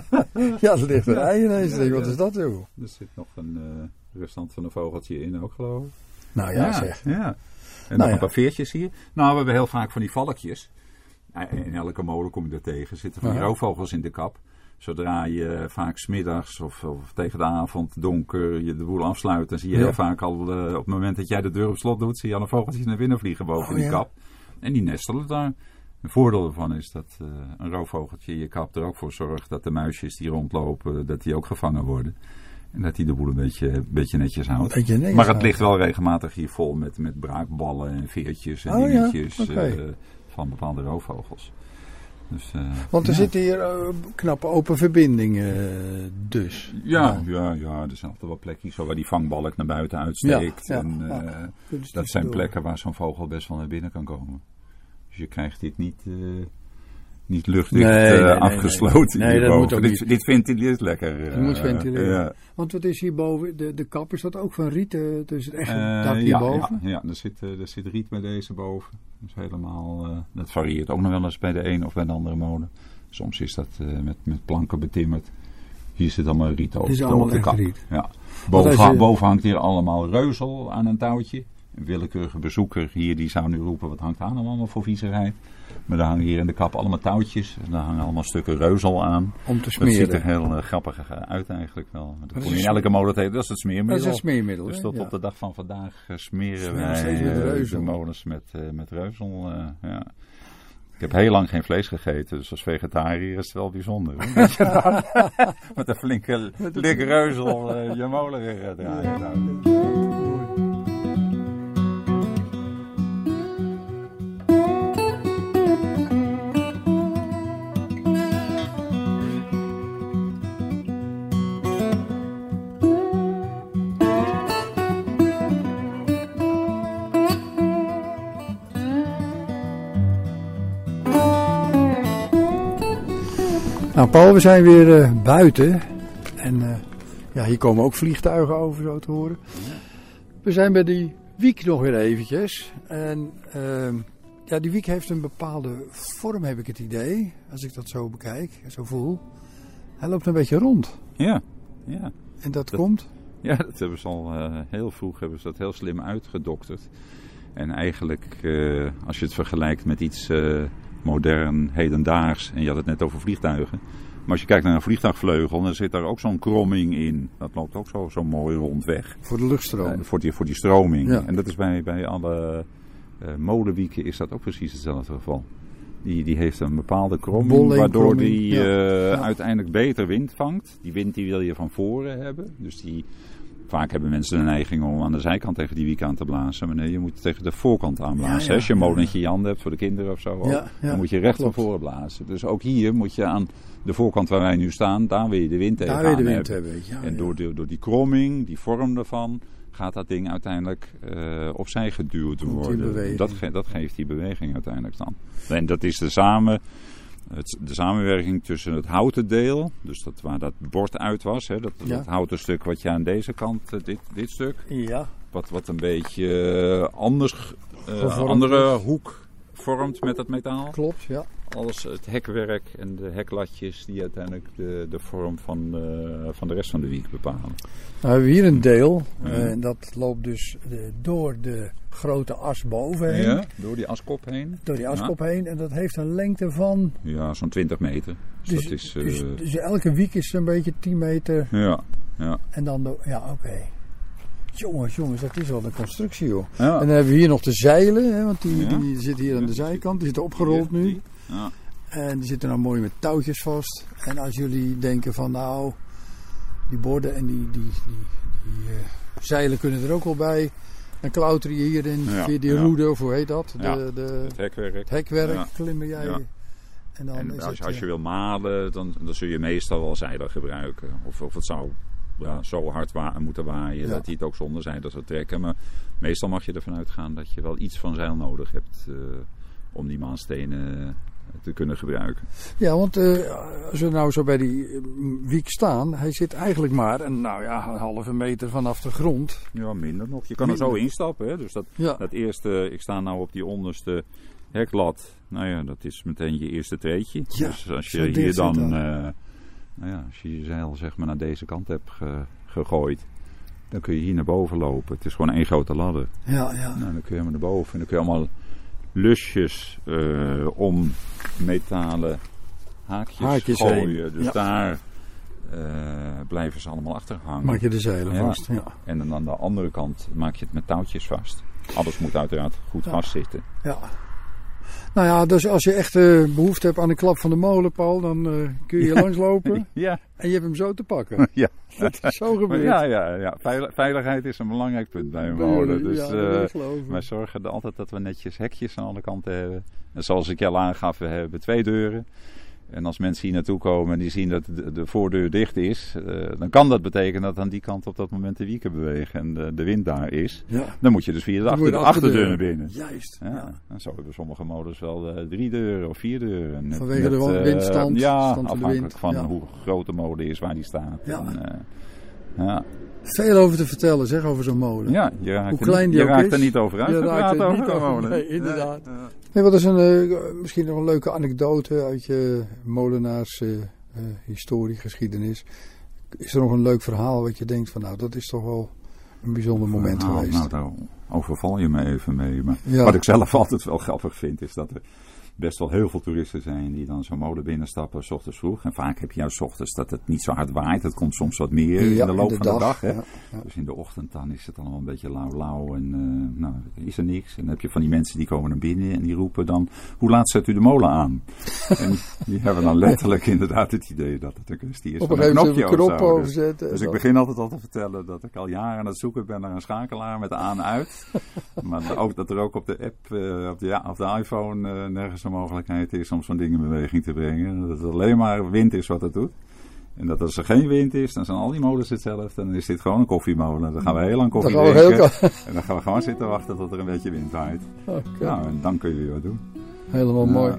Speaker 6: ja er ligt een ei ineens. Ik denk, Wat is dat joh?
Speaker 7: Er zit nog een restant van een vogeltje in ook, geloof ik.
Speaker 6: Nou ja, zeg.
Speaker 7: Ja. En
Speaker 6: Nou
Speaker 7: nog
Speaker 6: ja.
Speaker 7: een paar veertjes hier. Nou, we hebben heel vaak van die valkjes. Nou, In elke molen kom je er tegen. Zitten van die roofvogels in de kap. Zodra je vaak smiddags of, of tegen de avond donker je de boel afsluit, dan zie je
Speaker 6: Ja.
Speaker 7: heel vaak al eh, op het moment dat jij de deur op slot doet, zie je al een vogeltje naar binnen vliegen boven
Speaker 6: Oh,
Speaker 7: die
Speaker 6: ja.
Speaker 7: kap. En die nestelen daar. Een voordeel ervan is dat eh, een roofvogeltje in je kap er ook voor zorgt dat de muisjes die rondlopen, dat die ook gevangen worden. En dat die de boel een beetje, een beetje netjes houdt.
Speaker 6: Beetje netjes
Speaker 7: maar het ligt wel regelmatig hier vol met, met braakballen en veertjes en
Speaker 6: Oh ja,
Speaker 7: dingetjes eh, van bepaalde roofvogels. Dus, eh,
Speaker 6: Want er
Speaker 7: ja.
Speaker 6: zitten hier eh, knappe open verbindingen dus.
Speaker 7: Ja,
Speaker 6: Nou,
Speaker 7: ja, ja, er zijn altijd wel plekjes waar die vangbalk naar buiten uitsteekt.
Speaker 6: Ja,
Speaker 7: en,
Speaker 6: ze
Speaker 7: dat zijn plekken waar zo'n vogel best wel naar binnen kan komen. Dus je krijgt dit niet, niet luchtdicht
Speaker 6: Nee,
Speaker 7: eh,
Speaker 6: nee, nee,
Speaker 7: afgesloten
Speaker 6: nee. Nee, dat moet ook
Speaker 7: dit,
Speaker 6: niet.
Speaker 7: dit ventileert lekker.
Speaker 6: Je
Speaker 7: eh,
Speaker 6: moet ventileren.
Speaker 7: ja.
Speaker 6: Want wat is hierboven? De, de kap, is dat ook van riet? Dus het echt
Speaker 7: Eh,
Speaker 6: dak
Speaker 7: ja,
Speaker 6: hierboven?
Speaker 7: ja, ja er, zit, er zit riet bij deze boven. Dus helemaal, dat varieert ook nog wel eens bij de een of bij de andere molen. Soms is dat met, met planken betimmerd. Hier zit allemaal riet over,
Speaker 6: Dit is allemaal
Speaker 7: over de
Speaker 6: echt
Speaker 7: kap.
Speaker 6: riet.
Speaker 7: Ja. Boven,
Speaker 6: je-
Speaker 7: boven hangt hier allemaal reuzel aan een touwtje. Een willekeurige bezoeker hier die zou nu roepen, wat hangt daar nou allemaal voor viezerij? Maar daar hangen hier in de kap allemaal touwtjes. En daar hangen allemaal stukken reuzel aan.
Speaker 6: Om te
Speaker 7: Dat
Speaker 6: smeren.
Speaker 7: ziet er heel eh, grappig eh, uit eigenlijk wel. Dat kon je in elke molen tegen. Dat is het smeermiddel.
Speaker 6: Dat is een smeermiddel.
Speaker 7: Dus tot
Speaker 6: Ja.
Speaker 7: op de dag van vandaag eh, smeren
Speaker 6: Smeren
Speaker 7: wij
Speaker 6: met
Speaker 7: de molens met, met reuzel. ja. Ik heb heel lang geen vlees gegeten, dus als vegetariër is het wel bijzonder. Dat met een flinke lik reuzel eh, je molen weer draaien. Nou,
Speaker 6: Paul, we zijn weer eh, buiten. En eh, ja, hier komen ook vliegtuigen over, zo te horen. We zijn bij die wiek nog weer eventjes. En ehm, ja, die wiek heeft een bepaalde vorm, heb ik het idee. Als ik dat zo bekijk, zo voel. Hij loopt een beetje rond.
Speaker 7: Ja, ja.
Speaker 6: En dat,
Speaker 7: Dat-
Speaker 6: komt?
Speaker 7: Ja, dat hebben ze al eh, heel vroeg hebben ze dat heel slim uitgedokterd. En eigenlijk, als je het vergelijkt met iets modern, hedendaags, en je had het net over vliegtuigen. Maar als je kijkt naar een vliegtuigvleugel, dan zit daar ook zo'n kromming in. Dat loopt ook zo, zo mooi rond weg.
Speaker 6: Voor de luchtstroom.
Speaker 7: Eh, voor, die, voor die stroming.
Speaker 6: Ja.
Speaker 7: En dat is bij, bij alle eh molenwieken is dat ook precies hetzelfde geval. Die, die heeft een bepaalde kromming, waardoor die
Speaker 6: ja.
Speaker 7: eh,
Speaker 6: Ja.
Speaker 7: uiteindelijk beter wind vangt. Die wind die wil je van voren hebben. Dus die, vaak hebben mensen de neiging om aan de zijkant tegen die wiek aan te blazen. Maar nee, je moet tegen de voorkant aanblazen.
Speaker 6: Ja, ja,
Speaker 7: Als je een molentje in je handen hebt voor de kinderen of zo,
Speaker 6: Ja,
Speaker 7: dan moet je recht van voren blazen. Dus ook hier moet je aan de voorkant waar wij nu staan, daar wil je de wind tegen
Speaker 6: Daar weer de wind hebben. Ja,
Speaker 7: en door, de, door die kromming, die vorm ervan, gaat dat ding uiteindelijk eh, opzij geduwd worden. Dat, ge- dat geeft die beweging uiteindelijk dan. En dat is de, samen, het, de samenwerking tussen het houten deel, dus dat, waar dat bord uit was, hè, dat,
Speaker 6: Ja.
Speaker 7: dat houten stuk wat je aan deze kant, eh, dit, dit stuk,
Speaker 6: Ja,
Speaker 7: wat, wat een beetje eh, anders,
Speaker 6: Gevormd
Speaker 7: andere
Speaker 6: is.
Speaker 7: hoek vormt met het metaal.
Speaker 6: klopt. Ja.
Speaker 7: Alles het hekwerk en de heklatjes die uiteindelijk de, de vorm van, eh, van de rest van de wiek bepalen.
Speaker 6: Nou hebben we hier een deel.
Speaker 7: Ja.
Speaker 6: eh, En dat loopt dus eh, door de grote as bovenheen.
Speaker 7: Ja, door die askop heen.
Speaker 6: Door die askop heen. En dat heeft een lengte van...
Speaker 7: Ja, zo'n 20 meter. Dus,
Speaker 6: Dus,
Speaker 7: dat is. eh,
Speaker 6: dus, dus elke wiek is een beetje 10 meter.
Speaker 7: ja, ja.
Speaker 6: En dan... De, ja, oké. Jongens, jongens, dat is wel een constructie, joh.
Speaker 7: ja.
Speaker 6: En dan hebben we hier nog de zeilen. Hè, want die,
Speaker 7: Ja.
Speaker 6: die zitten hier aan de zijkant. Die zitten opgerold nu.
Speaker 7: Ja.
Speaker 6: En die zitten nou mooi met touwtjes vast. En als jullie denken van nou, die borden en die, die, die, die eh, zeilen kunnen er ook wel bij. Dan klauteren je hierin
Speaker 7: Ja,
Speaker 6: via die roede, of hoe heet dat? De, de,
Speaker 7: Het hekwerk.
Speaker 6: het hekwerk klimmen jij. En dan
Speaker 7: En
Speaker 6: is
Speaker 7: als,
Speaker 6: het,
Speaker 7: je- als je
Speaker 6: eh,
Speaker 7: wil malen, dan, dan zul je meestal wel zeilen gebruiken. Of, of het zou ja, zo hard wa moeten waaien
Speaker 6: Ja.
Speaker 7: dat hij het ook zonder zeilen zou trekken. Maar meestal mag je ervan uitgaan dat je wel iets van zeil nodig hebt eh, om die maanstenen te kunnen gebruiken.
Speaker 6: Ja, want uh, als we nou zo bij die wiek staan, hij zit eigenlijk maar een, nou ja, een halve meter vanaf de grond.
Speaker 7: Ja, minder nog. Je kan er zo instappen. Hè? Dus dat, dat eerste, ik sta nou op die onderste heklat. Nou ja, dat is meteen je eerste treetje. Ja, dus als je hier dan, dan. Uh, nou ja, als je je zeil zeg maar naar deze kant hebt ge, gegooid, dan kun je hier naar boven lopen. Het is gewoon één grote ladder.
Speaker 6: Ja, ja.
Speaker 7: Nou, dan kun je maar naar boven en dan kun je allemaal lusjes uh, om metalen haakjes, gooien. Dus daar uh, blijven ze allemaal achter hangen.
Speaker 6: Maak je de zeilen
Speaker 7: ja.
Speaker 6: vast. Ja.
Speaker 7: En dan aan de andere kant maak je het met touwtjes vast. Alles moet uiteraard goed vastzitten.
Speaker 6: Ja. Nou ja, dus als je echt uh, behoefte hebt aan de klap van de molen, Paul, dan uh, kun je ja. langslopen.
Speaker 7: ja.
Speaker 6: En je hebt hem zo te pakken.
Speaker 7: ja.
Speaker 6: Dat is zo gebeurd.
Speaker 7: Ja, ja, ja. veiligheid is een belangrijk punt bij een molen. Dus ja, uh, wij zorgen er altijd dat we netjes hekjes aan alle kanten hebben. En zoals ik je al aangaf, we hebben twee deuren. En als mensen hier naartoe komen en die zien dat de, de voordeur dicht is, uh, dan kan dat betekenen dat aan die kant op dat moment de wieken bewegen en de, de wind daar is.
Speaker 6: Ja.
Speaker 7: Dan moet je dus via de, achter, de achterdeur naar binnen.
Speaker 6: Juist.
Speaker 7: Ja. ja. En zo hebben sommige modus wel uh, drie deuren of vier deuren.
Speaker 6: Vanwege met, de windstand.
Speaker 7: Uh, ja,
Speaker 6: stand
Speaker 7: afhankelijk
Speaker 6: wind.
Speaker 7: van
Speaker 6: ja.
Speaker 7: hoe groot de molen is waar die staat.
Speaker 6: Ja.
Speaker 7: En, ja.
Speaker 6: Veel over te vertellen, zeg, over zo'n molen.
Speaker 7: Ja, je raakt,
Speaker 6: Hoe klein die
Speaker 7: je
Speaker 6: ook
Speaker 7: raakt
Speaker 6: is,
Speaker 7: er niet over uit.
Speaker 6: Je raakt er
Speaker 7: over
Speaker 6: niet over,
Speaker 7: molen.
Speaker 6: nee, inderdaad. Nee, wat is een, uh, misschien nog een leuke anekdote uit je molenaars uh, uh, historie, geschiedenis. Is er nog een leuk verhaal wat je denkt van nou, dat is toch wel een bijzonder moment
Speaker 7: nou,
Speaker 6: geweest?
Speaker 7: Nou, daar overval je me even mee. Maar
Speaker 6: Ja.
Speaker 7: wat ik zelf altijd wel grappig vind, is dat er best wel heel veel toeristen zijn die dan zo'n molen binnenstappen, s ochtends vroeg. En vaak heb je juist 's ochtends dat het niet zo hard waait. Het komt soms wat meer
Speaker 6: Ja,
Speaker 7: in de loop
Speaker 6: in de
Speaker 7: van de
Speaker 6: dag.
Speaker 7: Hè?
Speaker 6: ja, ja.
Speaker 7: Dus in de ochtend dan is het allemaal een beetje lauw-lauw en uh, nou, is er niks. En dan heb je van die mensen die komen naar binnen en die roepen dan, hoe laat zet u de molen aan? en die, hebben dan letterlijk inderdaad het idee dat het een kwestie is
Speaker 6: Op
Speaker 7: van
Speaker 6: een gegeven moment
Speaker 7: knopje
Speaker 6: een
Speaker 7: of
Speaker 6: knop
Speaker 7: zo. Dus- dus ik begin altijd al te vertellen dat ik al jaren aan het zoeken ben naar een schakelaar met aan-uit. maar ook dat er ook op de app, eh, op, de, ja, op de iPhone, eh, nergens een mogelijkheid is om zo'n ding in beweging te brengen. Dat het alleen maar wind is wat het doet. En dat als er geen wind is, dan zijn al die molens hetzelfde. En dan is dit gewoon een koffiemolen. Dan gaan we heel lang koffie
Speaker 6: heel
Speaker 7: drinken. En dan gaan we gewoon zitten wachten tot er een beetje wind waait.
Speaker 6: Oké.
Speaker 7: Nou, en dan kun je weer wat doen.
Speaker 6: Helemaal mooi.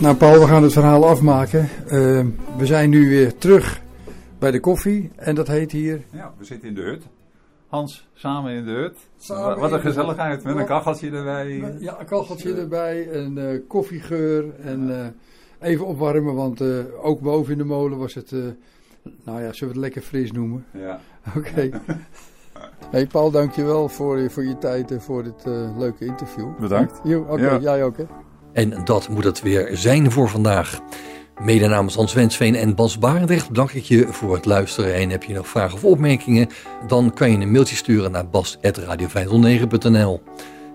Speaker 6: Nou Paul, we gaan het verhaal afmaken. Eh, we zijn nu weer terug bij de koffie en dat heet hier...
Speaker 7: Ja, we zitten in de hut. Hans, samen in de hut.
Speaker 6: Samen
Speaker 7: wat, een gezelligheid, met een kacheltje erbij.
Speaker 6: Ja, een kacheltje erbij, een eh, koffiegeur en eh, even opwarmen, want eh, ook boven in de molen was het, eh, nou ja, zullen we het lekker fris noemen?
Speaker 7: Ja.
Speaker 6: Oké. Hey Paul, dankjewel voor, je- voor je tijd en voor dit eh, leuke interview.
Speaker 7: Bedankt.
Speaker 6: Jo, Oké,
Speaker 7: Ja.
Speaker 6: jij ook hè?
Speaker 2: En dat moet het weer zijn voor vandaag. Mede namens Hans Wensveen en Bas Barendrecht bedank ik je voor het luisteren. En heb je nog vragen of opmerkingen, dan kan je een mailtje sturen naar bas.radio509.nl.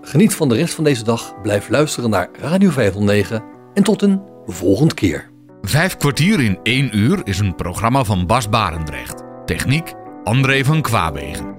Speaker 2: Geniet van de rest van deze dag, blijf luisteren naar Radio 509 en tot een volgende keer.
Speaker 1: Vijf kwartier in één uur is een programma van Bas Barendrecht. Techniek André van Kwaabegen.